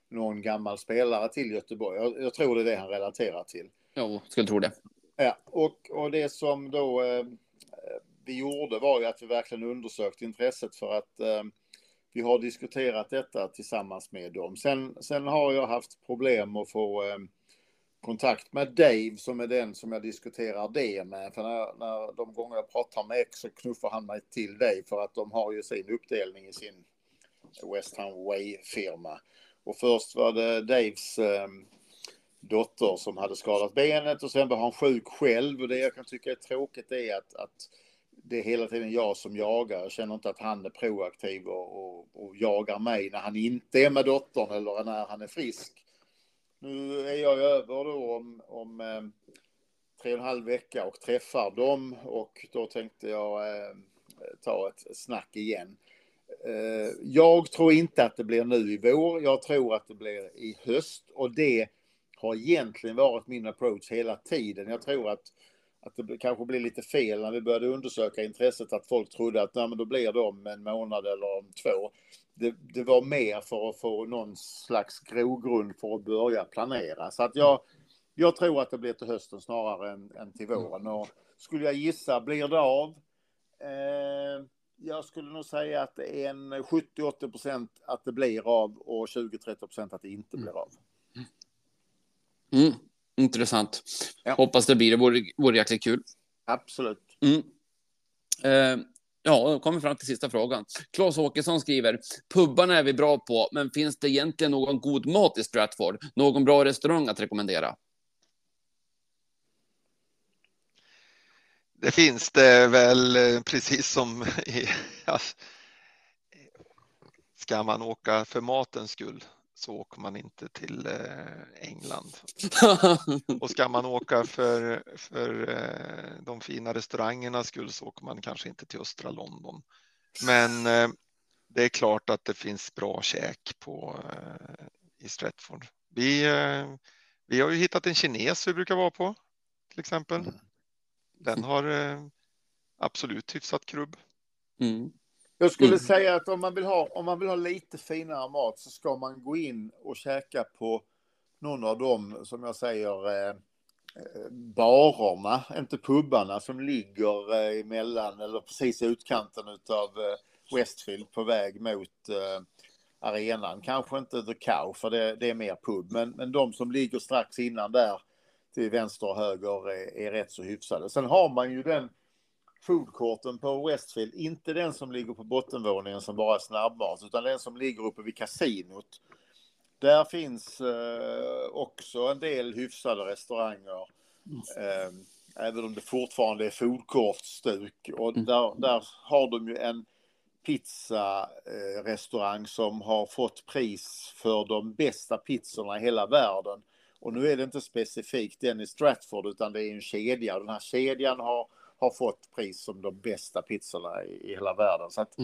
någon gammal spelare till Göteborg. Jag, jag tror det är det han relaterar till. Jo, skulle tro det. Ja, och, och det som då eh, vi gjorde var ju att vi verkligen undersökte intresset för att eh, vi har diskuterat detta tillsammans med dem. Sen, sen har jag haft problem att få eh, kontakt med Dave som är den som jag diskuterar det med. För när, när de gånger jag pratar med X så knuffar han mig till dig för att de har ju sin uppdelning i sin West Ham Way-firma. Och först var det Daves eh, dotter som hade skadat benet och sen var han sjuk själv. Och det jag kan tycka är tråkigt är att, att det är hela tiden jag som jagar. Jag känner inte att han är proaktiv och, och, och jagar mig när han inte är med dottern eller när han är frisk. Nu är jag över då om, om eh, tre och en halv vecka och träffar dem och då tänkte jag eh, ta ett snack igen. Eh, jag tror inte att det blir nu i vår. Jag tror att det blir i höst och det har egentligen varit min approach hela tiden. Jag tror att, att det kanske blir lite fel när vi började undersöka intresset att folk trodde att Nej, men då blir det om en månad eller om två. Det, det var mer för att få någon slags grogrund för att börja planera. Så att jag, jag tror att det blir till hösten snarare än, än till våren. Och skulle jag gissa, blir det av? Eh, jag skulle nog säga att det är en 70-80 procent att det blir av och 20-30 procent att det inte blir av. Mm, intressant. Ja. Hoppas det blir det. Vore, vore jäkligt kul. Absolut. Mm. Eh, ja, då kommer vi fram till sista frågan. Claes Åkesson skriver, pubbarna är vi bra på, men finns det egentligen någon god mat i Stratford? Någon bra restaurang att rekommendera? Det finns det väl eh, precis som i, alltså, ska man åka för matens skull så åker man inte till eh, England. Och ska man åka för, för eh, de fina restaurangernas skull så åker man kanske inte till östra London. Men eh, det är klart att det finns bra käk på, i Stratford. Vi, vi har ju hittat en kines vi brukar vara på till exempel. Den har absolut hyfsat krubb. Mm. Jag skulle Mm. säga att om man, vill ha, om man vill ha lite finare mat så ska man gå in och käka på någon av dem, som jag säger, eh, eh, barerna, inte pubbarna, som ligger eh, emellan eller precis i utkanten av eh, Westfield på väg mot eh, arenan. Kanske inte The Cow, för det, det är mer pub, men, men de som ligger strax innan där till vänster och höger är, är rätt så hyfsade. Sen har man ju den foodcourten på Westfield, inte den som ligger på bottenvåningen som bara är snabbmat, utan den som ligger uppe vid kasinot. Där finns eh, också en del hyfsade restauranger. Eh, även om det fortfarande är foodcourt-stuk. Och där, där har de ju en pizzarestaurang som har fått pris för de bästa pizzorna i hela världen. Och nu är det inte specifikt den i Stratford utan det är en kedja. Den här kedjan har, har fått pris som de bästa pizzorna i, i hela världen. Så att,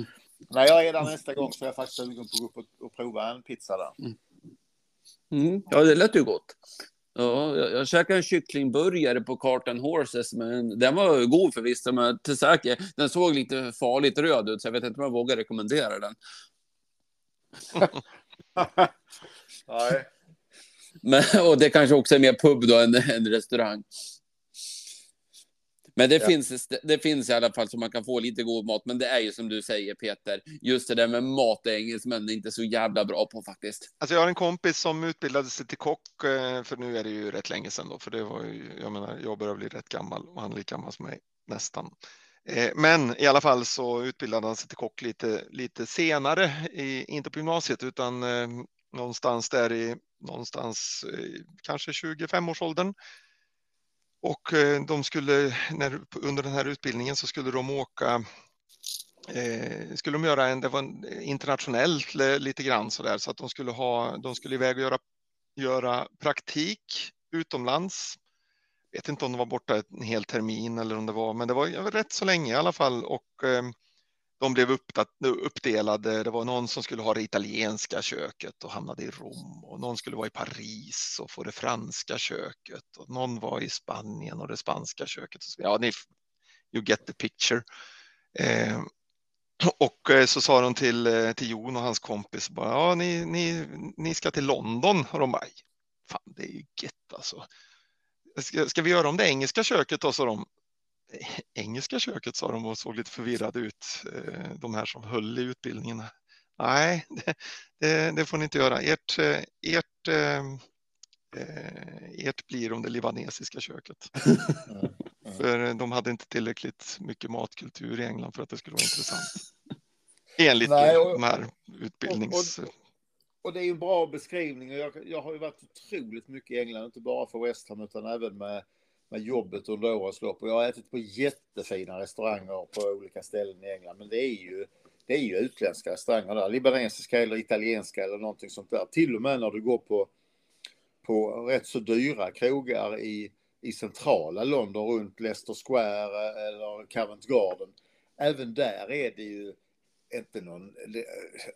när jag är där nästa gång så är jag faktiskt sugen på att gå upp och, och prova en pizza där. Mm. Ja, det lät ju gott. Ja, jag, jag käkade en kycklingburgare på Carton Horses, men den var god förvisso, men till säker, den såg lite farligt röd ut, så jag vet inte om jag vågar rekommendera den. Nej. Men, och det kanske också är mer pub då än en restaurang. Men det, Ja. finns, det finns i alla fall så man kan få lite god mat. Men det är ju som du säger Peter, just det där med mat är engelsmän inte så jävla bra på faktiskt. Alltså jag har en kompis som utbildade sig till kock, eh, för nu är det ju rätt länge sedan då, för det var ju, jag menar, jag börjar bli rätt gammal och han är lika gammal som mig, nästan. Eh, Men i alla fall så utbildade han sig till kock lite, lite senare, i, inte på gymnasiet utan eh, någonstans där i, någonstans kanske 25-årsåldern. Och eh, de skulle, när, under den här utbildningen så skulle de åka eh, skulle de göra en, det var en eh, internationellt le- lite grann så där, så att de skulle ha, de skulle iväg och göra, göra praktik utomlands. Vet inte om de var borta en hel termin eller om det var, men det var, rätt så länge i alla fall och eh, de blev uppdelade. Det var någon som skulle ha det italienska köket och hamnade i Rom och någon skulle vara i Paris och få det franska köket och någon var i Spanien och det spanska köket. Ja, ni, you get the picture. Eh, och eh, så sa de till, eh, till Jon och hans kompis bara, ja, ni, ni, ni ska till London. Och de bara, fan det är ju gött alltså. Ska, ska vi göra om det engelska köket då, sa de. "Eh, Engelska köket sa de och såg lite förvirrade ut, eh, de här som höll i utbildningen. Nej, det, det, det får ni inte göra. Ert, eh, ert, eh, ert blir om det libanesiska köket. För de hade inte tillräckligt mycket matkultur i England för att det skulle vara intressant. Enligt Nej, och- de här utbildnings... Och det är en bra beskrivning. Och Jag, jag har ju varit otroligt mycket i England, inte bara för West Ham utan även med, med jobbet under årens lopp. Och jag har ätit på jättefina restauranger på olika ställen i England. Men det är ju, det är ju utländska restauranger där. Libanesiska eller italienska eller någonting sånt där. Till och med när du går på, på rätt så dyra krogar i, i centrala London runt Leicester Square eller Covent Garden. Även där är det ju inte någon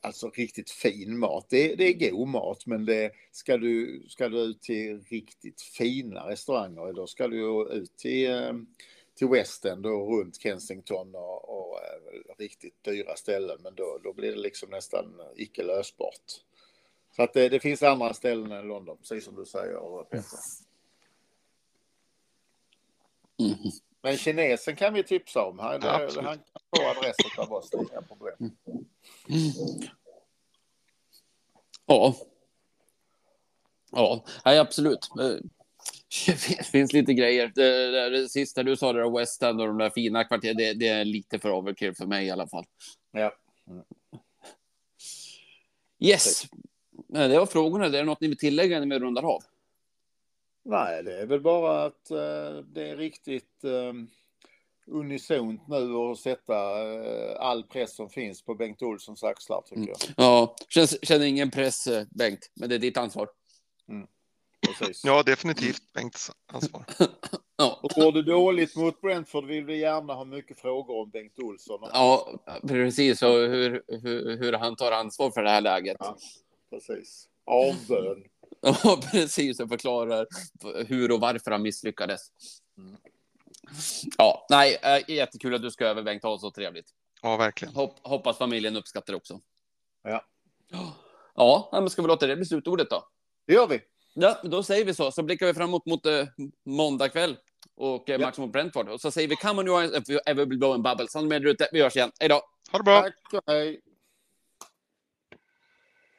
alltså riktigt fin mat. Det, det är god mat, men det, ska, du, ska du ut till riktigt fina restauranger, då ska du ut till, eh, till West End och runt Kensington och, och eh, riktigt dyra ställen. Men då, då blir det liksom nästan icke lösbart. Så att det, det finns andra ställen än London, precis som du säger Peter. Mm. Men kinesen kan vi tipsa om. Han, Ja, han kan få adresset det är inga problem. Ja. Ja, nej, absolut. Eh, Det finns, finns lite grejer. Det, det, det sista du sa, det där West End och de där fina kvarteren, det, det är lite för overkill för mig i alla fall. Ja. Yes. Nej, Det var frågorna. Det är något ni vill tillägga när vi rundar av? Nej, det är väl bara att eh, det är riktigt eh, unisont nu att sätta eh, all press som finns på Bengt Olssons axlar tycker jag. Ja, känns, känner ingen press, eh, Bengt, men det är ditt ansvar. Precis. Ja, definitivt Bengts ansvar. Ja, Och går det dåligt mot Brentford vill vi gärna ha mycket frågor om Bengt Olsson. ja precis. Och hur, hur, hur han tar ansvar för det här läget. Ja. Precis. Avbön. Ja, precis. Och förklarar hur och varför han misslyckades. Mm. Ja, nej, äh, jättekul att du ska över Bengt. Ha så trevligt. Ja, verkligen. Hopp, hoppas familjen uppskattar också. Ja. Ja, men ska vi låta det bli slutordet då? Det gör vi. Ja, då säger vi så. Så blickar vi framåt mot eh, måndag kväll och eh, Ja. matchen mot Brentford. Och så säger vi come on you are, ever blow and bubble. Så med ute. Vi hörs igen. Hej då! Ha det bra! Tack och hej.